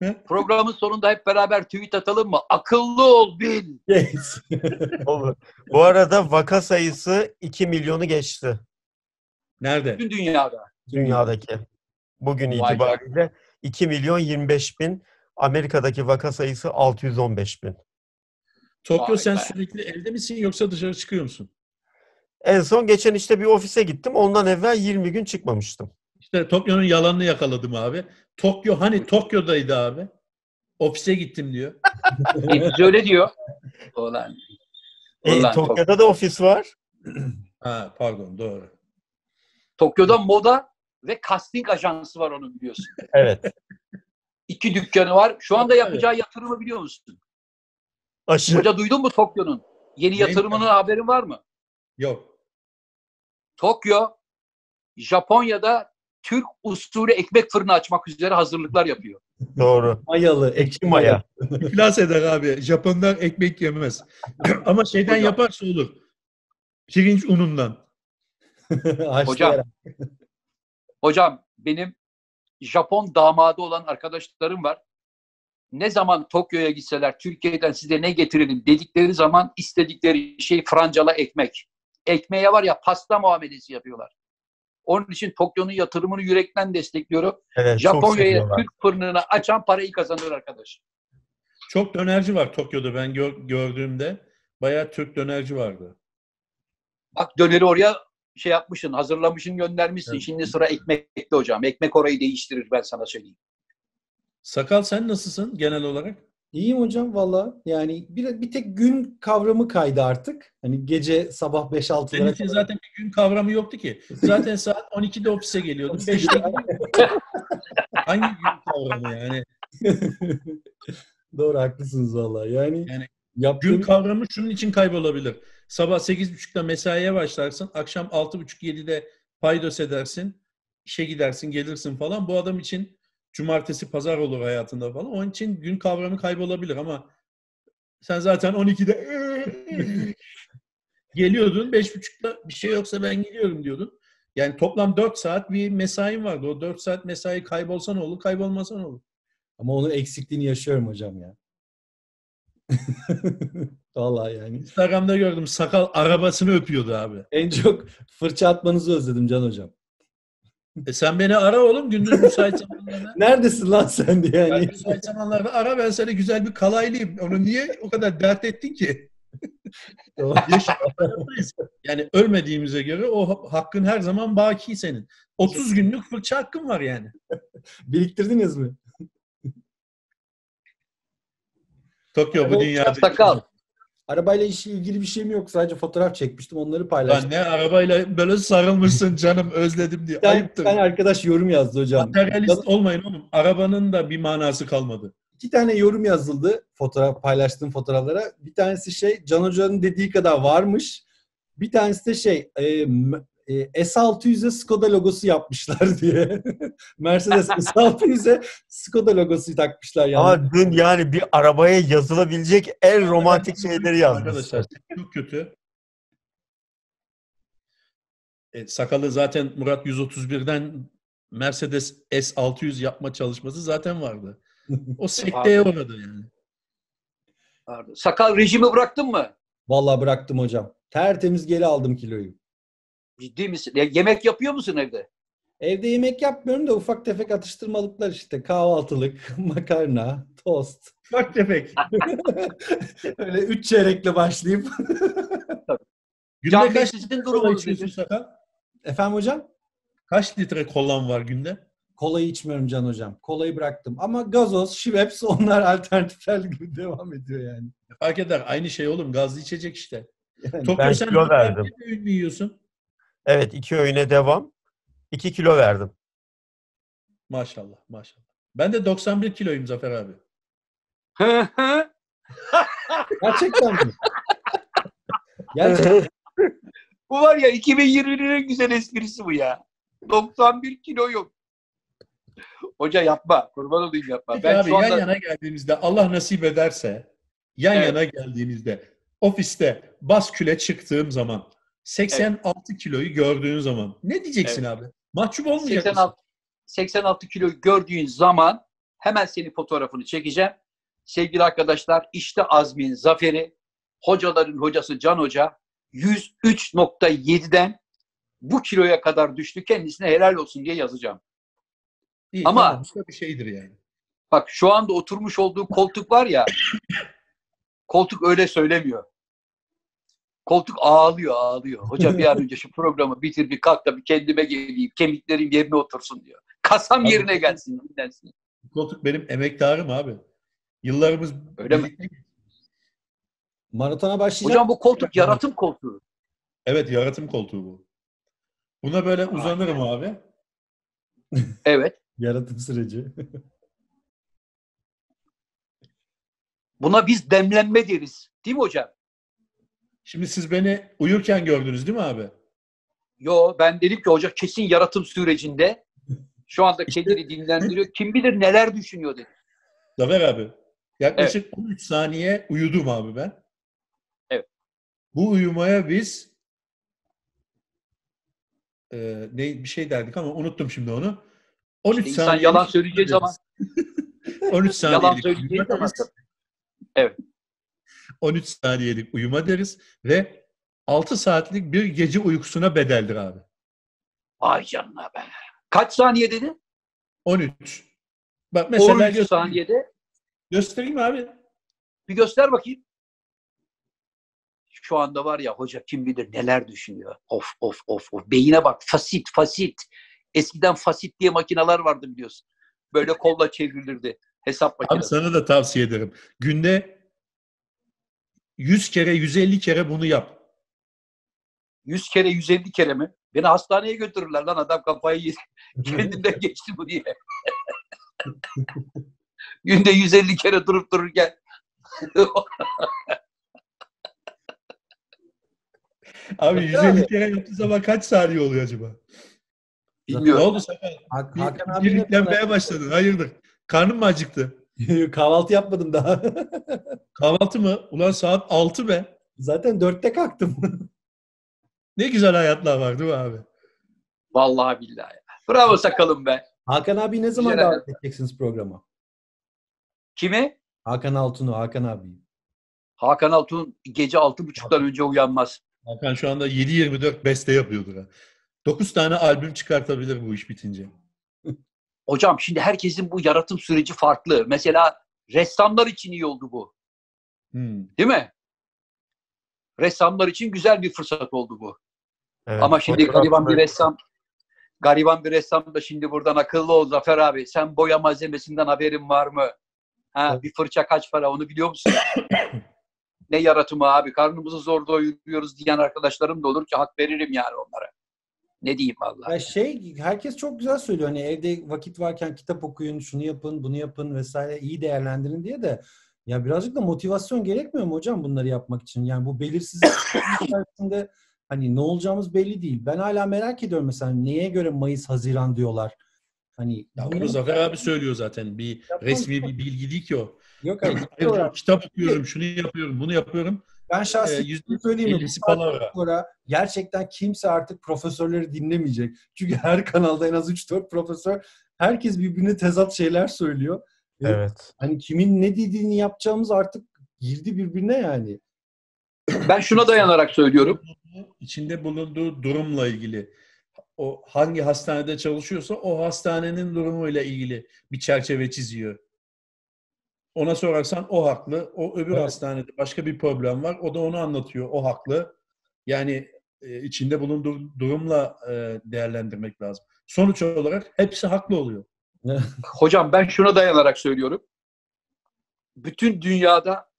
Programın sonunda hep beraber tweet atalım mı? Akıllı ol Bill. Gates. olur. Bu arada vaka sayısı 2 milyonu geçti Nerede? Bütün dünyada. dünyadaki. Bugün Vay itibariyle 2 milyon 25 bin. Amerika'daki vaka sayısı 615 bin. Tokyo Vay sen be. sürekli evde misin yoksa dışarı çıkıyor musun? En son geçen işte bir ofise gittim. Ondan evvel 20 gün çıkmamıştım. İşte Tokyo'nun yalanını yakaladım abi. Tokyo hani Tokyo'daydı abi. Ofise gittim diyor. E, biz öyle diyor. Ulan. E, Tokyo'da da ofis var. Ha pardon doğru. Tokyo'da moda ve casting ajansı var onu biliyorsun. Evet. İki dükkanı var. Şu anda yapacağı yatırımı biliyor musun? Aşı. Hoca duydun mu Tokyo'nun? Yeni yatırımının haberin var mı? Yok. Tokyo, Japonya'da Türk usulü ekmek fırını açmak üzere hazırlıklar yapıyor. Doğru. Mayalı. Ekşi maya. İflas eder abi. Japonlar ekmek yemez. Ama şeyden Hocam. yaparsa olur. Pirinç unundan. Hocam. Hocam benim Japon damadı olan arkadaşlarım var. Ne zaman Tokyo'ya gitseler Türkiye'den size ne getirelim dedikleri zaman istedikleri şey francala ekmek. Ekmeğe var ya pasta muamelesi yapıyorlar. Onun için Tokyo'nun yatırımını yürekten destekliyorum. Evet, Japonya'ya. Türk fırınını açan parayı kazanır arkadaş. Çok dönerci var Tokyo'da ben gör- gördüğümde. Bayağı Türk dönerci vardı. Bak döneri oraya şey yapmışsın, hazırlamışsın, göndermişsin. Evet. Şimdi sıra ekmekte hocam. Ekmek orayı değiştirir ben sana söyleyeyim. Sakal sen nasılsın genel olarak? İyiyim hocam valla. Yani bir, bir tek gün kavramı kaydı artık. Hani gece sabah 5-6'lara Senin için zaten bir gün kavramı yoktu ki. Zaten saat 12'de ofise geliyordun. 5'te gidiyordun. Hangi gün kavramı yani? Doğru haklısınız valla. Yani, Yani yaptığım... Gün kavramı şunun için kaybolabilir. Sabah 8.30'da mesaiye başlarsın. Akşam 6.30-7'de paydos edersin. işe gidersin, gelirsin falan. Bu adam için cumartesi, pazar olur hayatında falan. Onun için gün kavramı kaybolabilir ama sen zaten 12'de geliyordun. 5.30'da bir şey yoksa ben gidiyorum diyordun. Yani toplam 4 saat bir mesain vardı. O 4 saat mesai kaybolsa ne olur, kaybolmasa ne olur? Ama onun eksikliğini yaşıyorum hocam ya. Vallahi yani. Instagram'da gördüm sakal arabasını öpüyordu abi. En çok fırça atmanızı özledim Can hocam. E sen beni ara oğlum gündüz müsait zamanlarda. Neredesin lan sen diye Yani yani. müsait zamanlarda ara ben sana güzel bir kalaylayayım. Onu niye o kadar dert ettin ki? Yani ölmediğimize göre o ha- hakkın her zaman baki senin. 30 günlük fırça hakkın var yani. Biriktirdiniz mi? Tokyo bu dünyada. Sakal. Arabayla işi ilgili bir şeyim yok. Sadece fotoğraf çekmiştim. Onları paylaştım. Lan ne arabayla böyle sarılmışsın canım özledim diye. Tane, Ayıptır. tane arkadaş yorum yazdı hocam. Materyalist olmayın oğlum. Arabanın da bir manası kalmadı. İki tane yorum yazıldı fotoğraf paylaştığım fotoğraflara. Bir tanesi şey Can Hoca'nın dediği kadar varmış. Bir tanesi de şey e, e, S600'e Skoda logosu yapmışlar diye. Mercedes S600'e Skoda logosu takmışlar yani. Ama dün yani bir arabaya yazılabilecek en romantik şeyleri yazmış. Arkadaşlar çok kötü. E, sakalı zaten Murat 131'den Mercedes S600 yapma çalışması zaten vardı. O sekteye uğradı yani. Sakal rejimi bıraktın mı? Vallahi bıraktım hocam. Tertemiz geri aldım kiloyu. Ciddi misin? Ya, yemek yapıyor musun evde? Evde yemek yapmıyorum da ufak tefek atıştırmalıklar işte. Kahvaltılık, makarna, tost. Bak tefek. Öyle üç çeyrekle başlayıp. Günde Can Bey kaç sizin durumunuz nedir? Efendim hocam? Kaç litre kolan var günde? Kolayı içmiyorum Can hocam. Kolayı bıraktım. Ama gazoz, şiveps onlar alternatifler gibi devam ediyor yani. Fark eder. Aynı şey oğlum. Gazlı içecek işte. Yani Tokyo Ben sen kilo verdim. mü yiyorsun? Evet iki öğüne devam. 2 kilo verdim. Maşallah maşallah. Ben de 91 kiloyum Zafer abi. Gerçekten mi? Gerçekten. bu var ya 2020'nin en güzel esprisi bu ya. 91 kilo yok. Hoca yapma. Kurban olayım yapma. Peki Ben abi şu anda yan yana geldiğimizde Allah nasip ederse yan Evet. yana geldiğimizde ofiste basküle çıktığım zaman 86 kiloyu gördüğün zaman ne diyeceksin abi? Mahcup olmayacak mısın? 86, 86 kilo gördüğün zaman hemen senin fotoğrafını çekeceğim. Sevgili arkadaşlar işte Azmin Zaferi, hocaların hocası Can Hoca 103.7'den bu kiloya kadar düştü. Kendisine helal olsun diye yazacağım. İyi, Ama- tamam, bir şeydir yani. Bak şu anda oturmuş olduğu koltuk var ya, koltuk öyle söylemiyor. Koltuk ağlıyor, ağlıyor. Hoca bir an önce şu programı bitir, bir kalk da bir kendime geleyim, kemiklerim yerine otursun diyor. Kasam Abi- yerine gelsin, dinlensin. Koltuk benim emektarım abi. Yıllarımız Öyle mi? Maratona başlayacak. Hocam bu koltuk yaratım koltuğu. Evet yaratım koltuğu bu. Buna böyle uzanırım abi. Evet. Yaratım süreci. Buna biz demlenme deriz. Değil mi hocam? Şimdi siz beni uyurken gördünüz değil mi abi? Yo ben dedim ki hoca kesin yaratım sürecinde şu anda kendini dinlendiriyor. Kim bilir neler düşünüyor dedim. Zafer abi. Yaklaşık 13 saniye uyudum abi ben. Evet. Bu uyumaya biz e, ne bir şey derdik ama unuttum şimdi onu. 13 İnsan saniye yalan söyleyeceği zaman 13 saniyelik yalan söyleyeceği zaman. Evet. 13 saniyelik uyuma deriz ve 6 saatlik bir gece uykusuna bedeldir abi. ay canına be. Kaç saniye dedi? 13. Bak mesela 13 göstereyim. saniyede. Göstereyim abi. Bir göster bakayım. şu anda var ya hoca kim bilir neler düşünüyor. Of of of of. Beyine bak fasit fasit. Eskiden fasit diye makineler vardı biliyorsun. Böyle kolla çevrilirdi. Hesap Abi makinesi. sana da tavsiye ederim. Günde 100 kere 150 kere bunu yap. 100 kere 150 kere mi? Beni hastaneye götürürler lan adam kafayı yedi. Kendinden geçti bu diye. Günde 150 kere durup dururken Abi Abi. 150 kere yaptığı zaman kaç saniye oluyor acaba? Ne bilmiyorum. oldu Sakar? Hak- Hakan bir abi ne yüklenmeye başladın. Hayırdır? Karnın mı acıktı? Kahvaltı yapmadım daha. Kahvaltı mı? Ulan saat 6 be. Zaten dörtte kalktım. Ne güzel hayatlar var değil mi abi? Vallahi billahi. Bravo sakalım be. Hakan abi ne zaman Güzel davet edeceksiniz programa? Kimi? Hakan Altun'u, Hakan abi. Hakan Altun gece altı buçuktan önce uyanmaz. Hakan şu anda 7-24 beste yapıyordur ha. 9 tane albüm çıkartabilir bu iş bitince. Hocam şimdi herkesin bu yaratım süreci farklı. Mesela ressamlar için iyi oldu bu. Hmm. Değil mi? Ressamlar için güzel bir fırsat oldu bu. Evet, Ama şimdi gariban bir ressam gariban bir ressam da şimdi buradan akıllı ol Zafer abi. Sen boya malzemesinden haberin var mı? Ha, Evet. bir fırça kaç para onu biliyor musun? ne yaratımı abi karnımızı zor doyuruyoruz diyen arkadaşlarım da olur ki hak veririm yani onlara. Ne diyeyim vallahi. Ya şey herkes çok güzel söylüyor hani evde vakit varken kitap okuyun, şunu yapın, bunu yapın vesaire iyi değerlendirin diye de ya birazcık da motivasyon gerekmiyor mu hocam bunları yapmak için? Yani bu belirsizlik içerisinde hani ne olacağımız belli değil. Ben hala merak ediyorum mesela neye göre Mayıs, Haziran diyorlar. Hani Ya bunu Zafer abi söylüyor zaten. Bir Yapmam- resmi bir bilgi değil ki o. Yok diyor, kitap okuyorum, şunu yapıyorum, bunu yapıyorum. Ben Ee, şahsen yüzde şunu söyleyeyim mi? Sonra gerçekten kimse artık profesörleri dinlemeyecek. Çünkü her kanalda en az 3-4 profesör herkes birbirine tezat şeyler söylüyor. Evet. Hani kimin ne dediğini yapacağımız artık girdi birbirine yani. Ben şuna dayanarak söylüyorum. İçinde bulunduğu durumla ilgili. O hangi hastanede çalışıyorsa o hastanenin durumuyla ilgili bir çerçeve çiziyor. Ona sorarsan o haklı. O öbür Evet. hastanede başka bir problem var. O da onu anlatıyor. O haklı. Yani e, içinde bulunduğu durumla e, değerlendirmek lazım. Sonuç olarak hepsi haklı oluyor. Hocam ben şuna dayanarak söylüyorum. Bütün dünyada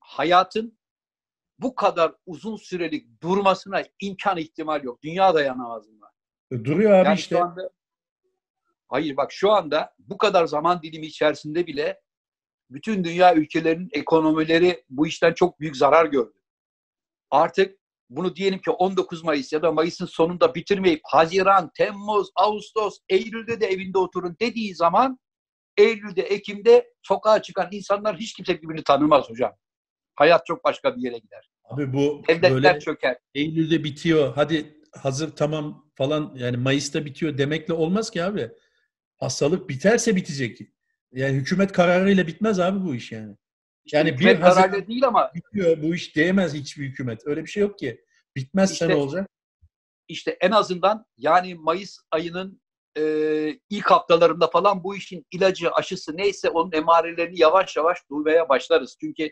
hayatın bu kadar uzun sürelik durmasına imkan ihtimal yok. Dünya dayanamaz buna. E, Duruyor abi Yani işte. şu anda Hayır bak şu anda bu kadar zaman dilimi içerisinde bile bütün dünya ülkelerinin ekonomileri bu işten çok büyük zarar gördü. Artık bunu diyelim ki 19 Mayıs ya da Mayıs'ın sonunda bitirmeyip Haziran, Temmuz, Ağustos, Eylül'de de evinde oturun dediği zaman Eylül'de, Ekim'de sokağa çıkan insanlar hiç kimse birbirini tanımaz hocam. Hayat çok başka bir yere gider. Abi bu Devletler böyle çöker. Eylül'de bitiyor. Hadi hazır tamam falan yani Mayıs'ta bitiyor demekle olmaz ki abi. Hastalık biterse bitecek. Yani hükümet kararıyla bitmez abi bu iş yani. Yani bir Hükümet Haziran kararıyla değil ama bitiyor. Bu iş değmez hiçbir hükümet. Öyle bir şey yok ki. Bitmezse İşte- ne olacak? işte en azından yani Mayıs ayının e, ilk haftalarında falan bu işin ilacı, aşısı neyse onun emarelerini yavaş yavaş duymaya başlarız. Çünkü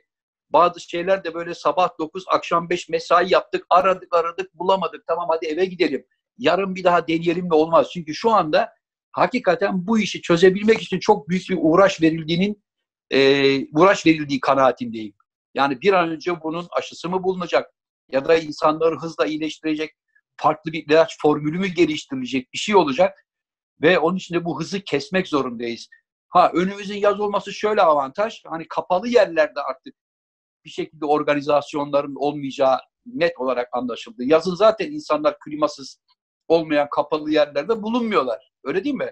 bazı şeyler de böyle sabah 9, akşam 5 mesai yaptık, aradık aradık bulamadık. Tamam hadi eve gidelim. Yarın bir daha deneyelim de olmaz. Çünkü şu anda hakikaten bu işi çözebilmek için çok büyük bir uğraş verildiğinin e, uğraş verildiği kanaatindeyim. Yani bir an önce bunun aşısı mı bulunacak ya da insanları hızla iyileştirecek farklı bir ilaç formülü mü geliştirilecek bir şey olacak ve onun için de bu hızı kesmek zorundayız. Ha önümüzün yaz olması şöyle avantaj. Hani kapalı yerlerde artık bir şekilde organizasyonların olmayacağı net olarak anlaşıldı. Yazın zaten insanlar klimasız olmayan kapalı yerlerde bulunmuyorlar. Öyle değil mi?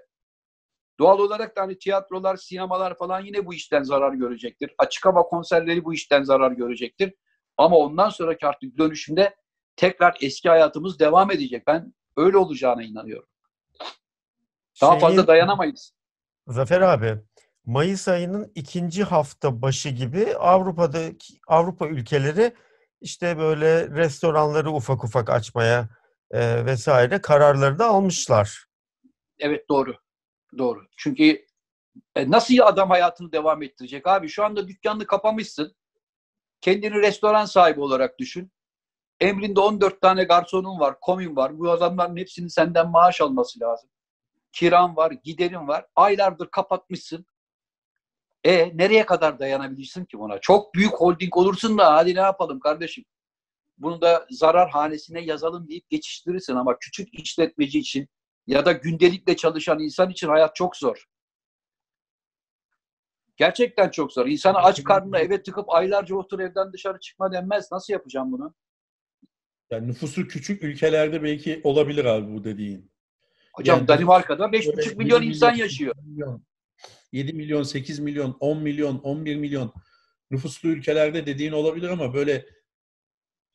Doğal olarak da hani tiyatrolar, sinemalar falan yine bu işten zarar görecektir. Açık hava konserleri bu işten zarar görecektir. Ama ondan sonraki artık dönüşümde tekrar eski hayatımız devam edecek. Ben öyle olacağına inanıyorum. Daha Şeyi- fazla dayanamayız. Zafer abi, Mayıs ayının ikinci hafta başı gibi Avrupa'daki Avrupa ülkeleri işte böyle restoranları ufak ufak açmaya e, vesaire kararları da almışlar. Evet doğru. Doğru. Çünkü e, nasıl adam hayatını devam ettirecek abi? Şu anda dükkanını kapamışsın. Kendini restoran sahibi olarak düşün. Emrinde 14 tane garsonun var, komin var. Bu adamların hepsinin senden maaş alması lazım. Kiran var, giderin var. Aylardır kapatmışsın. E nereye kadar dayanabilirsin ki buna? Çok büyük holding olursun da hadi ne yapalım kardeşim? Bunu da zarar hanesine yazalım deyip geçiştirirsin ama küçük işletmeci için ya da gündelikle çalışan insan için hayat çok zor. Gerçekten çok zor. İnsana aç karnına eve tıkıp aylarca otur evden dışarı çıkma denmez. Nasıl yapacağım bunu? Yani nüfusu küçük ülkelerde belki olabilir abi bu dediğin. Hocam Yani- Danimarka'da 5,5 Böyle milyon 7 insan milyon, yaşıyor. 8 milyon, 7 milyon, 8 milyon, 10 milyon, 11 milyon nüfuslu ülkelerde dediğin olabilir ama böyle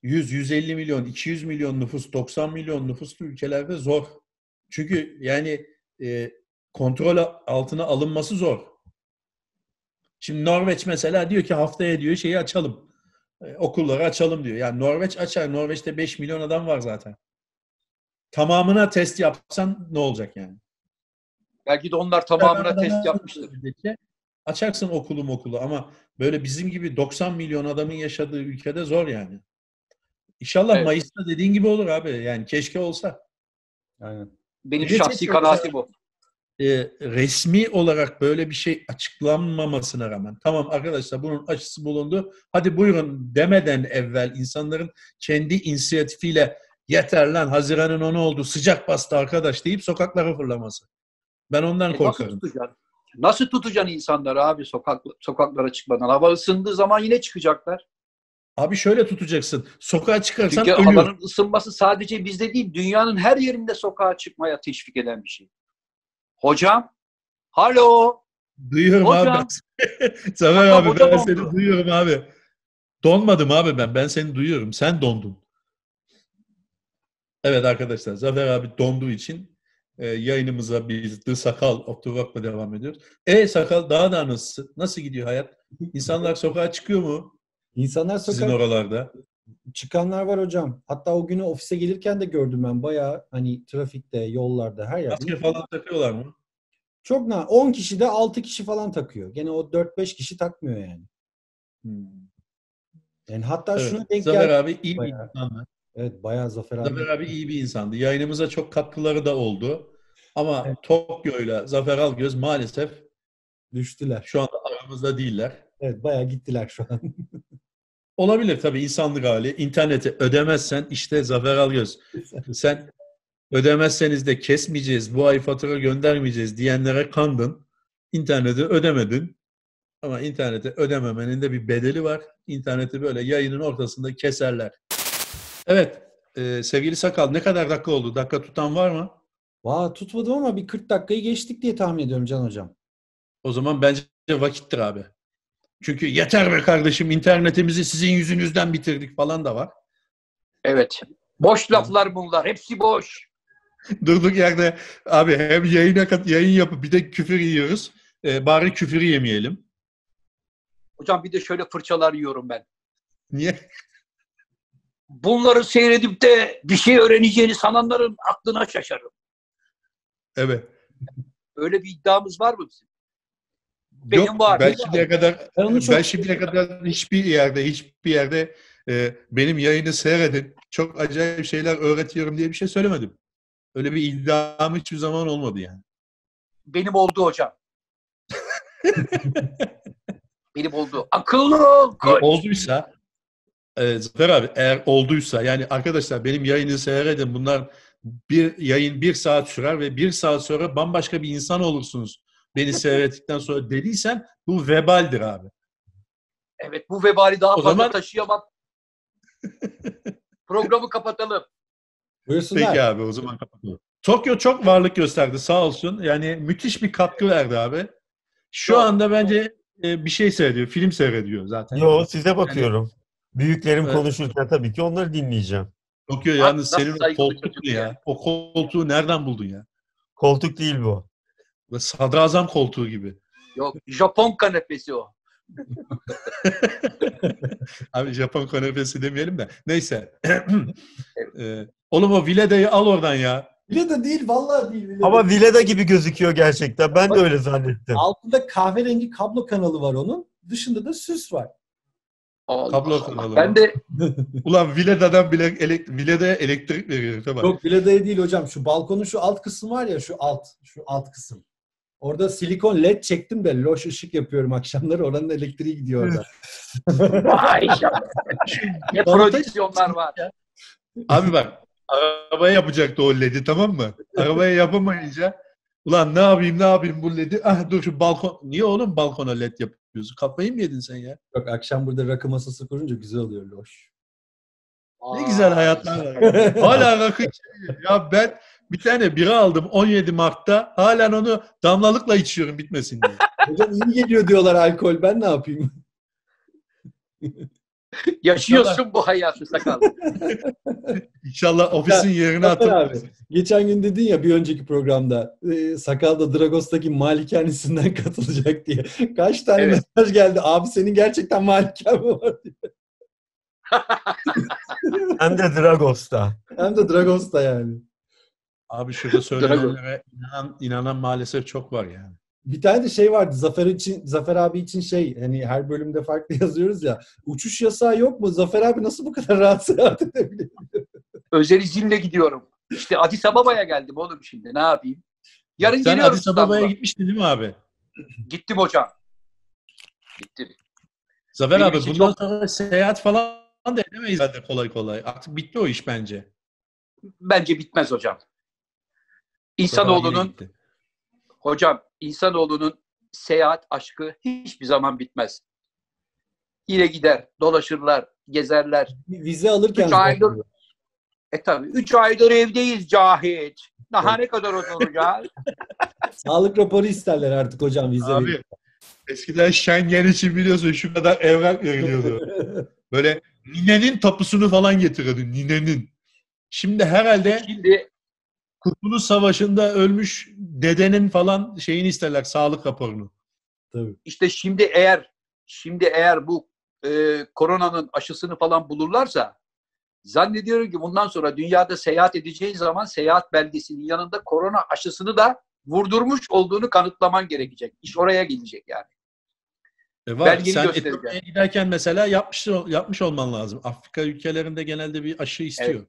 100, 150 milyon, 200 milyon nüfus, 90 milyon nüfuslu ülkelerde zor. Çünkü yani e, kontrol altına alınması zor. Şimdi Norveç mesela diyor ki haftaya diyor şeyi açalım. E, okulları açalım diyor. Yani Norveç açar. Norveç'te 5 milyon adam var zaten. Tamamına test yapsan ne olacak yani? Belki de onlar tamamına test yapmıştır. müddetçe Açarsın okulu okulu ama böyle bizim gibi 90 milyon adamın yaşadığı ülkede zor yani. İnşallah Evet. Mayıs'ta dediğin gibi olur abi. Yani keşke olsa. Aynen. Benim Bir şahsi kanaatim bu. Ee, resmi olarak böyle bir şey açıklanmamasına rağmen tamam arkadaşlar bunun aşısı bulundu. Hadi buyurun demeden evvel insanların kendi inisiyatifiyle yeter lan Haziran'ın onu oldu sıcak bastı arkadaş deyip sokaklara fırlaması. Ben ondan E nasıl korkarım. tutacaksın? Nasıl tutacaksın insanları abi sokak, sokaklara çıkmadan? Hava ısındığı zaman yine çıkacaklar. Abi şöyle tutacaksın. Sokağa çıkarsan Çünkü ölüyor. havanın ısınması sadece bizde değil, dünyanın her yerinde sokağa çıkmaya teşvik eden bir şey. Hocam, halo. Duyuyorum Hocam. abi. Hocam, abi hocam ben oldu. seni duyuyorum abi. Donmadım abi ben. Ben seni duyuyorum. Sen dondun. Evet arkadaşlar Zafer abi donduğu için e, yayınımıza biz The Sakal Oturvak'la devam ediyoruz. E Sakal daha da nasıl? Nasıl gidiyor hayat? İnsanlar sokağa çıkıyor mu İnsanlar sizin sokak oralarda? çıkanlar var hocam. Hatta o günü ofise gelirken de gördüm ben bayağı hani trafikte, yollarda her yerde. Maske falan takıyorlar mı? Çok na 10 kişi de 6 kişi falan takıyor. Gene o 4-5 kişi takmıyor yani. Hmm. Yani hatta Evet. şuna denk Zafer geldi. abi iyi bir bayağı. insandı. Evet bayağı Zafer abi. Zafer abi iyi bir insandı. Yayınımıza çok katkıları da oldu. Ama Evet. Tokyo'yla Zafer Algöz maalesef Düştüler. şu anda aramızda değiller. Evet bayağı gittiler şu an. Olabilir tabii insanlık hali. İnterneti ödemezsen işte Zafer Algöz. Sen ödemezseniz de kesmeyeceğiz, bu ay fatura göndermeyeceğiz diyenlere kandın. İnterneti ödemedin. Ama interneti ödememenin de bir bedeli var. İnterneti böyle yayının ortasında keserler. Evet, e, sevgili Sakal ne kadar dakika oldu? Dakika tutan var mı? Vaa tutmadım ama bir 40 dakikayı geçtik diye tahmin ediyorum Can Hocam. O zaman bence vakittir abi. Çünkü yeter be kardeşim internetimizi sizin yüzünüzden bitirdik falan da var. Evet. Boş laflar bunlar. Hepsi boş. Durduk yerde abi hem yayına kat yayın yapıp bir de küfür yiyoruz. Ee, bari küfür yemeyelim. Hocam bir de şöyle fırçalar yiyorum ben. Niye? Bunları seyredip de bir şey öğreneceğini sananların aklına şaşarım. Evet. Öyle bir iddiamız var mı bizim? Benim Yok, var. ben şimdiye kadar Ben ben çok- şimdiye kadar hiçbir yerde hiçbir yerde e, benim yayını seyredin. Çok acayip şeyler öğretiyorum diye bir şey söylemedim. Öyle bir iddiam hiçbir zaman olmadı yani. Benim oldu hocam. Benim oldu. Akıllı ol. Koç. olduysa e, Zafer abi eğer olduysa yani arkadaşlar benim yayını seyredin bunlar bir yayın bir saat sürer ve bir saat sonra bambaşka bir insan olursunuz. Beni seyrettikten sonra dediysen bu vebaldir abi. Evet bu vebali daha O fazla zaman- taşıyamam. Programı kapatalım. Buyursunlar. Peki abi o zaman kapatalım. Tokyo çok varlık gösterdi sağ olsun. Yani müthiş bir katkı verdi abi. Şu Çok. anda bence e, bir şey seyrediyor, film seyrediyor zaten. Yo size bakıyorum. Büyüklerim Evet. konuşurken tabii ki onları dinleyeceğim. Tokyo yalnız senin koltuk ya? ya? O koltuğu nereden buldun ya? Koltuk değil bu. Ve Sadrazam koltuğu gibi. Yok Japon kanepesi o. Abi Japon kanepesi demeyelim de. Neyse. Ee, oğlum o Vileda'yı al oradan ya. Bile de değil vallahi değil. Bile Ama. Vileda gibi gözüküyor gerçekten. Ben de öyle zannettim. Altında kahverengi kablo kanalı var onun. Dışında da süs var. Allah Kablo Allah. takalım. Ben de Ulan Vileda'dan bile elek, Vileda'ya elektrik veriyor. Tamam. Yok biledaya değil hocam. Şu balkonun şu alt kısmı var ya şu alt. Şu alt kısım. Orada silikon led çektim de loş ışık yapıyorum akşamları. Oranın elektriği gidiyor orada. vay ne prodüksiyonlar var. Abi bak arabaya yapacaktı o LED'i tamam mı? Arabaya yapamayınca ulan ne yapayım ne yapayım bu LED'i? Ah dur şu balkon. Niye oğlum balkona LED yapıyorsun? Kafayı mı yedin sen ya? Yok akşam burada rakı masası kurunca güzel oluyor loş. Ne güzel hayatlar var. Hala rakı içiyor. Ya ben bir tane bira aldım 17 Mart'ta. Halen onu damlalıkla içiyorum bitmesin diye. Hocam iyi geliyor diyorlar alkol. Ben ne yapayım? Yaşıyorsun bu hayatı sakal. İnşallah ofisin yerine Zafer abi, atıp geçen gün dedin ya bir önceki programda e, Sakal'da Dragos'taki malikanesinden katılacak diye. Kaç tane Evet. mesaj geldi. Abi senin gerçekten malikan mı var diye. Hem de Dragos'ta. Hem de Dragos'ta yani. Abi şurada söylenenlere inanan, inanan maalesef çok var yani. Bir tane de şey vardı. Zafer için Zafer abi için şey hani her bölümde farklı yazıyoruz ya. Uçuş yasağı yok mu? Zafer abi nasıl bu kadar rahat seyahat edebiliyor? Özel izinle gidiyorum. İşte Addis Ababa'ya geldim oğlum şimdi. Ne yapayım? Yarın Sen geliyorum Addis Ababa'ya gitmiştin değil mi abi? Gittim hocam. Gittim. Zafer Benim abi bundan çok- sonra seyahat falan da edemeyiz zaten kolay kolay. Artık bitti o iş bence. Bence bitmez hocam. İnsanoğlunun hocam insanoğlunun seyahat aşkı hiçbir zaman bitmez. Yine gider, dolaşırlar, gezerler. Vize alırken Üç aydır- E tabi 3 aydır evdeyiz Cahit. Daha ne kadar oturacağız? sağlık raporu isterler artık hocam vize Abi eskiden Schengen için biliyorsun şu kadar evrak veriliyordu. Böyle ninenin tapusunu falan getiriyordu ninenin. Şimdi herhalde Şimdi Kurtuluş Savaşı'nda ölmüş dedenin falan şeyini isterler sağlık raporunu. Tabii. işte şimdi eğer şimdi eğer bu e, koronanın aşısını falan bulurlarsa zannediyorum ki bundan sonra dünyada seyahat edeceği zaman seyahat belgesinin yanında korona aşısını da vurdurmuş olduğunu kanıtlaman gerekecek. İş oraya gelecek yani. E var. Belgeni Sen. Etiyopya'ya giderken mesela yapmış, yapmış olman lazım. Afrika ülkelerinde genelde bir aşı istiyor. Evet.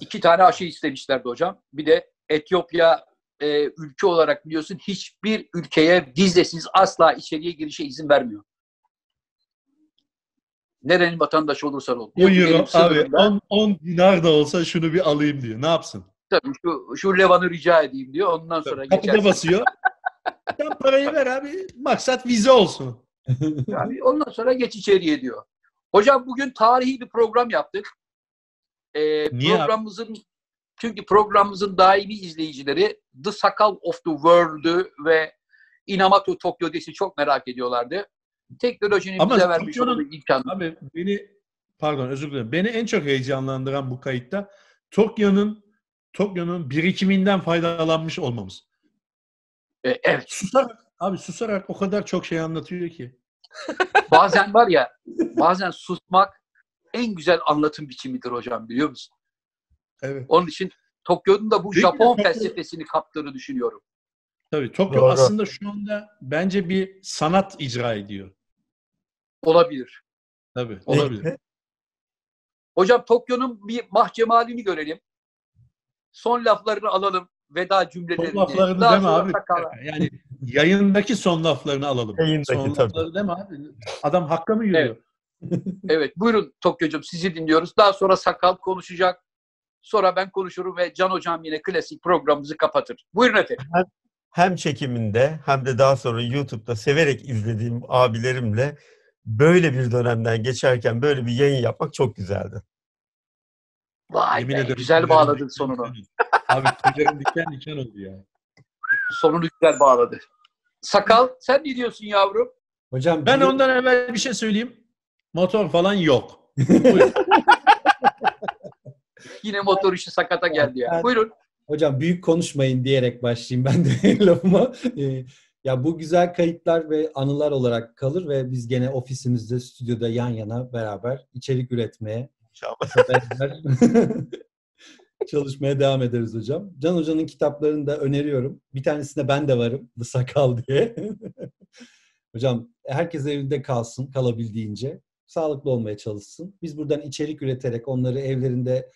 İki tane aşı istemişlerdi hocam. Bir de Etiyopya e, ülke olarak biliyorsun hiçbir ülkeye vizesiz asla içeriye girişe izin vermiyor. Nerenin vatandaşı olursan ol. 10 Diyor ki euro abi sınırımda- 10, 10 dinar da olsa şunu bir alayım diyor. Ne yapsın? Tabii şu, şu levanı rica edeyim diyor. Ondan sonra Kapıda geçersin. basıyor. Sen parayı ver abi. Maksat vize olsun. Yani ondan sonra geç içeriye diyor. Hocam bugün tarihi bir program yaptık. Ee, Niye abi? programımızın çünkü programımızın daimi izleyicileri The Sakal of the World'ü ve Inamatu Tokyo Desi çok merak ediyorlardı. Teknolojinin Ama bize vermiş olduğu imkan. Abi beni pardon özür dilerim. Beni en çok heyecanlandıran bu kayıtta Tokyo'nun Tokyo'nun birikiminden faydalanmış olmamız. Ee, evet. Susarak abi susarak o kadar çok şey anlatıyor ki. Bazen var ya bazen susmak en güzel anlatım biçimidir hocam biliyor musun? Evet. Onun için Tokyo'nun da bu Peki, Japon Tokyo- felsefesini kaptığını düşünüyorum. Tabii Tokyo Doğru. aslında şu anda bence bir sanat icra ediyor. Olabilir. Tabii olabilir. Hocam Tokyo'nun bir mahcemalini görelim. Son laflarını alalım. Veda cümlelerini. Son laflarını Daha deme abi. Yani yayındaki son laflarını alalım. Yayındaki, son tabii. lafları deme abi. Adam hakka mı yürüyor? Evet buyurun Tokyo'cum sizi dinliyoruz. Daha sonra sakal konuşacak. Sonra ben konuşurum ve Can Hocam yine klasik programımızı kapatır. Buyurun efendim. Hem çekiminde hem de daha sonra YouTube'da severek izlediğim abilerimle böyle bir dönemden geçerken böyle bir yayın yapmak çok güzeldi. Vay Yemin be, ederim güzel bağladın diken sonunu. Abi tüylerim diken diken oldu ya. Sonunu güzel bağladı. Sakal sen ne diyorsun yavrum? Hocam Ben bir- ondan evvel bir şey söyleyeyim. Motor falan yok. Yine motor işi sakata geldi ya. Ben- Buyurun. Hocam büyük konuşmayın diyerek başlayayım ben de lafıma. Ee, ya bu güzel kayıtlar ve anılar olarak kalır ve biz gene ofisimizde, stüdyoda yan yana beraber içerik üretmeye, çalışmaya devam ederiz hocam. Can Hoca'nın kitaplarını da öneriyorum. Bir tanesinde ben de varım. The Sakal diye. hocam herkes evinde kalsın kalabildiğince. Sağlıklı olmaya çalışsın. Biz buradan içerik üreterek onları evlerinde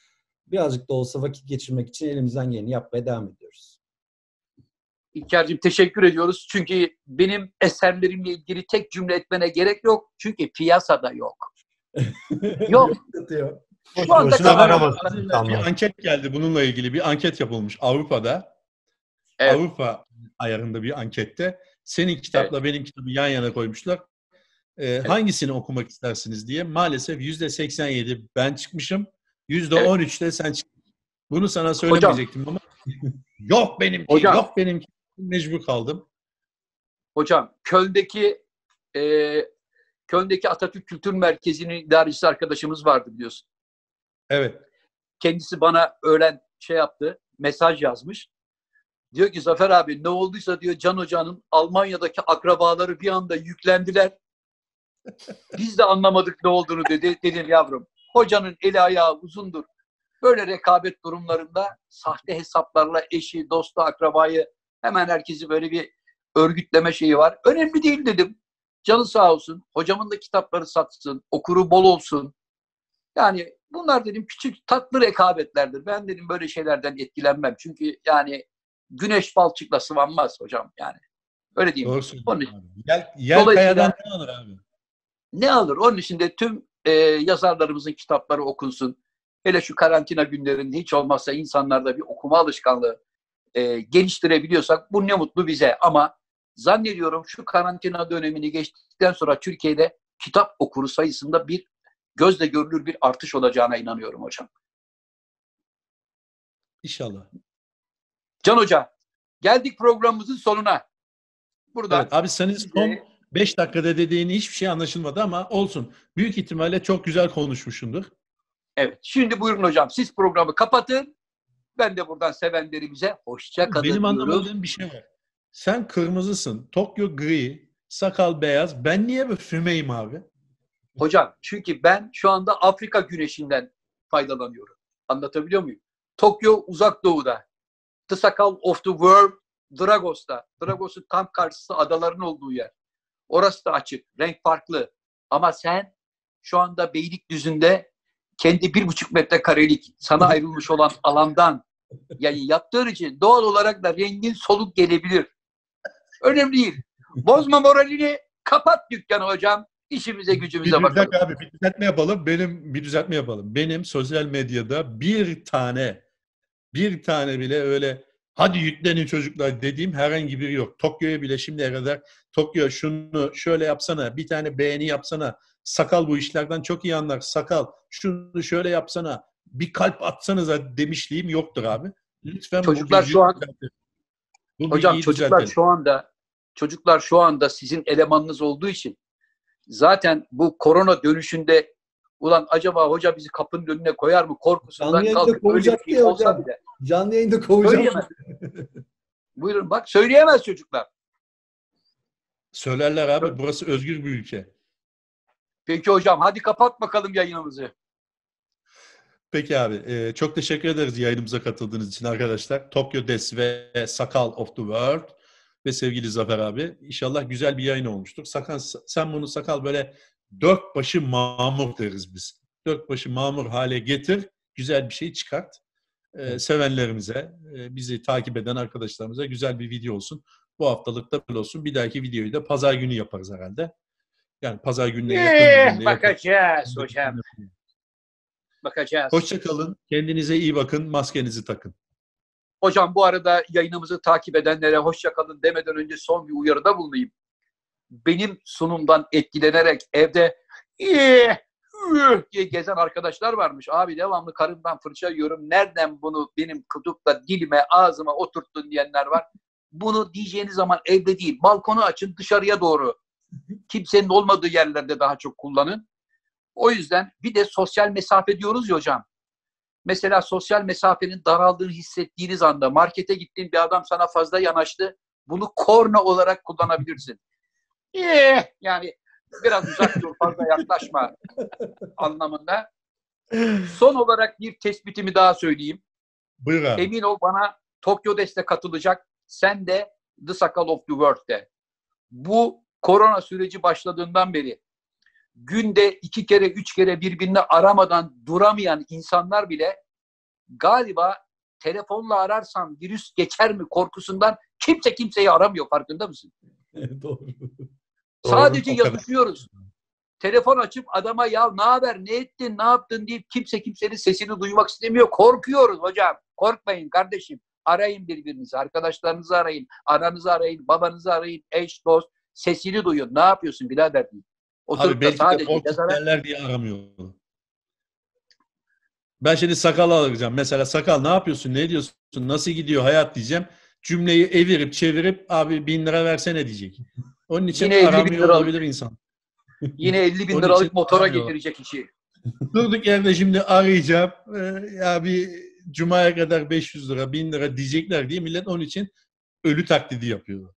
birazcık da olsa vakit geçirmek için elimizden geleni yapmaya devam ediyoruz. İlker'cim teşekkür ediyoruz. Çünkü benim eserlerimle ilgili tek cümle etmene gerek yok. Çünkü piyasada yok. Yok. Şu anda aramasın Bir anket geldi bununla ilgili. Bir anket yapılmış Avrupa'da. Evet. Avrupa ayarında bir ankette. Senin kitapla benim kitabı yan yana koymuşlar. Ee, Hangisini okumak istersiniz diye. Maalesef yüzde 87 ben çıkmışım. Yüzde 13 de sen çıkmışsın. Bunu sana söylemeyecektim ama yok benimki, Hocam. yok benimki. Mecbur kaldım. Hocam Köln'deki e, Köln'deki Atatürk Kültür Merkezi'nin idarecisi arkadaşımız vardı biliyorsun. Evet. Kendisi bana öğlen şey yaptı, mesaj yazmış. Diyor ki Zafer abi ne olduysa diyor Can Hoca'nın Almanya'daki akrabaları bir anda yüklendiler. Biz de anlamadık ne olduğunu dedi. Dedim yavrum hocanın eli ayağı uzundur. Böyle rekabet durumlarında sahte hesaplarla eşi, dostu, akrabayı hemen herkesi böyle bir örgütleme şeyi var. Önemli değil dedim. Canı sağ olsun. Hocamın da kitapları satsın. Okuru bol olsun. Yani bunlar dedim küçük tatlı rekabetlerdir. Ben dedim böyle şeylerden etkilenmem. Çünkü yani güneş balçıkla sıvanmaz hocam yani. Öyle diyeyim. Doğru söylüyorsun. Yel, yel kayadan ne alır abi? Ne alır? Onun için de tüm e, yazarlarımızın kitapları okunsun. Hele şu karantina günlerinde hiç olmazsa insanlarda bir okuma alışkanlığı e, geliştirebiliyorsak bu ne mutlu bize. Ama zannediyorum şu karantina dönemini geçtikten sonra Türkiye'de kitap okuru sayısında bir gözle görülür bir artış olacağına inanıyorum hocam. İnşallah. Can Hoca, geldik programımızın sonuna. Burada Evet, abi senin son 5 dakikada dediğin hiçbir şey anlaşılmadı ama olsun. Büyük ihtimalle çok güzel konuşmuşsundur. Evet. Şimdi buyurun hocam. Siz programı kapatın. Ben de buradan sevenlerimize hoşça kalın Benim anlamadığım bir şey var. Sen kırmızısın, Tokyo gri, sakal beyaz. Ben niye böyle fümeyim abi? Hocam çünkü ben şu anda Afrika güneşinden faydalanıyorum. Anlatabiliyor muyum? Tokyo uzak doğuda. The Sakal of the World Dragos'ta. Dragos'un tam karşısı adaların olduğu yer. Orası da açık. Renk farklı. Ama sen şu anda Beylikdüzü'nde kendi bir buçuk metrekarelik sana ayrılmış olan alandan yayın yaptığın için doğal olarak da rengin soluk gelebilir. Önemli değil. Bozma moralini kapat dükkanı hocam. İşimize gücümüze bir bakalım. abi bir düzeltme yapalım. Benim bir düzeltme yapalım. Benim sosyal medyada bir tane bir tane bile öyle hadi yüklenin çocuklar dediğim herhangi biri yok. Tokyo'ya bile şimdiye kadar Tokyo şunu şöyle yapsana bir tane beğeni yapsana sakal bu işlerden çok iyi anlar sakal şunu şöyle yapsana bir kalp atsanıza demişliğim yoktur abi. Lütfen Çocuklar şu an-. Bu Hocam çocuklar düzeltelim. şu anda çocuklar şu anda sizin elemanınız olduğu için zaten bu korona dönüşünde ulan acaba hoca bizi kapının önüne koyar mı korkusundan kalkıp öyle bir şey ya olsa hocam. bile. Canlı yayında kovacağım. Buyurun bak söyleyemez çocuklar. Söylerler abi burası özgür bir ülke. Peki hocam hadi kapat bakalım yayınımızı. Peki abi. e, çok teşekkür ederiz yayınımıza katıldığınız için arkadaşlar. Tokyo Des ve Sakal of the World ve sevgili Zafer abi. İnşallah güzel bir yayın olmuştur. Sakal, sen bunu sakal böyle dört başı mamur deriz biz. Dört başı mamur hale getir. Güzel bir şey çıkart. E, sevenlerimize, e, bizi takip eden arkadaşlarımıza güzel bir video olsun. Bu haftalık da böyle olsun. Bir dahaki videoyu da pazar günü yaparız herhalde. Yani pazar gününe yakın Eh, günde yaparız. bakacağız hocam. Bakacağız. Hoşça kalın. Kendinize iyi bakın. Maskenizi takın. Hocam bu arada yayınımızı takip edenlere hoşça kalın demeden önce son bir uyarıda bulunayım. Benim sunumdan etkilenerek evde diye gezen arkadaşlar varmış. Abi devamlı karımdan fırça yiyorum. Nereden bunu benim kutukla dilime, ağzıma oturttun diyenler var. Bunu diyeceğiniz zaman evde değil, balkonu açın dışarıya doğru. Kimsenin olmadığı yerlerde daha çok kullanın. O yüzden bir de sosyal mesafe diyoruz ya hocam. Mesela sosyal mesafenin daraldığını hissettiğiniz anda markete gittiğin bir adam sana fazla yanaştı. Bunu korna olarak kullanabilirsin. Eh, yani biraz uzak dur fazla yaklaşma anlamında. Son olarak bir tespitimi daha söyleyeyim. Buyur abi. Emin ol bana Tokyo Deste katılacak. Sen de The Sakal of the World'de. Bu korona süreci başladığından beri günde iki kere, üç kere birbirini aramadan duramayan insanlar bile galiba telefonla ararsan virüs geçer mi korkusundan kimse kimseyi aramıyor farkında mısın? Doğru. Sadece kadar. yazışıyoruz. Telefon açıp adama ya ne haber, ne ettin, ne yaptın deyip kimse kimsenin sesini duymak istemiyor. Korkuyoruz hocam. Korkmayın kardeşim. Arayın birbirinizi, arkadaşlarınızı arayın, ananızı arayın, babanızı arayın, eş, dost. Sesini duyun. Ne yapıyorsun birader? Oturup Abi belki de sadece korkup yazara- diye aramıyorum. Ben şimdi sakal alacağım. Mesela sakal ne yapıyorsun? Ne diyorsun? Nasıl gidiyor hayat diyeceğim. Cümleyi evirip çevirip abi bin lira versene diyecek. Onun için Yine 50 bin aramıyor lira olabilir insan. Yine 50 bin Onun liralık için motora getirecek işi. Durduk yerde şimdi arayacağım. Ee, ya bir cumaya kadar 500 lira, 1000 lira diyecekler diye millet onun için ölü taklidi yapıyor.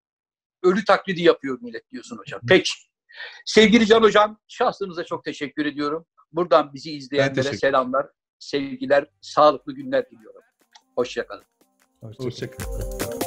ölü taklidi yapıyor millet diyorsun hocam. Peki. Sevgili Can Hocam, şahsınıza çok teşekkür ediyorum. Buradan bizi izleyenlere selamlar, sevgiler, sağlıklı günler diliyorum. Hoşçakalın. Hoşçakalın. Hoşçakalın.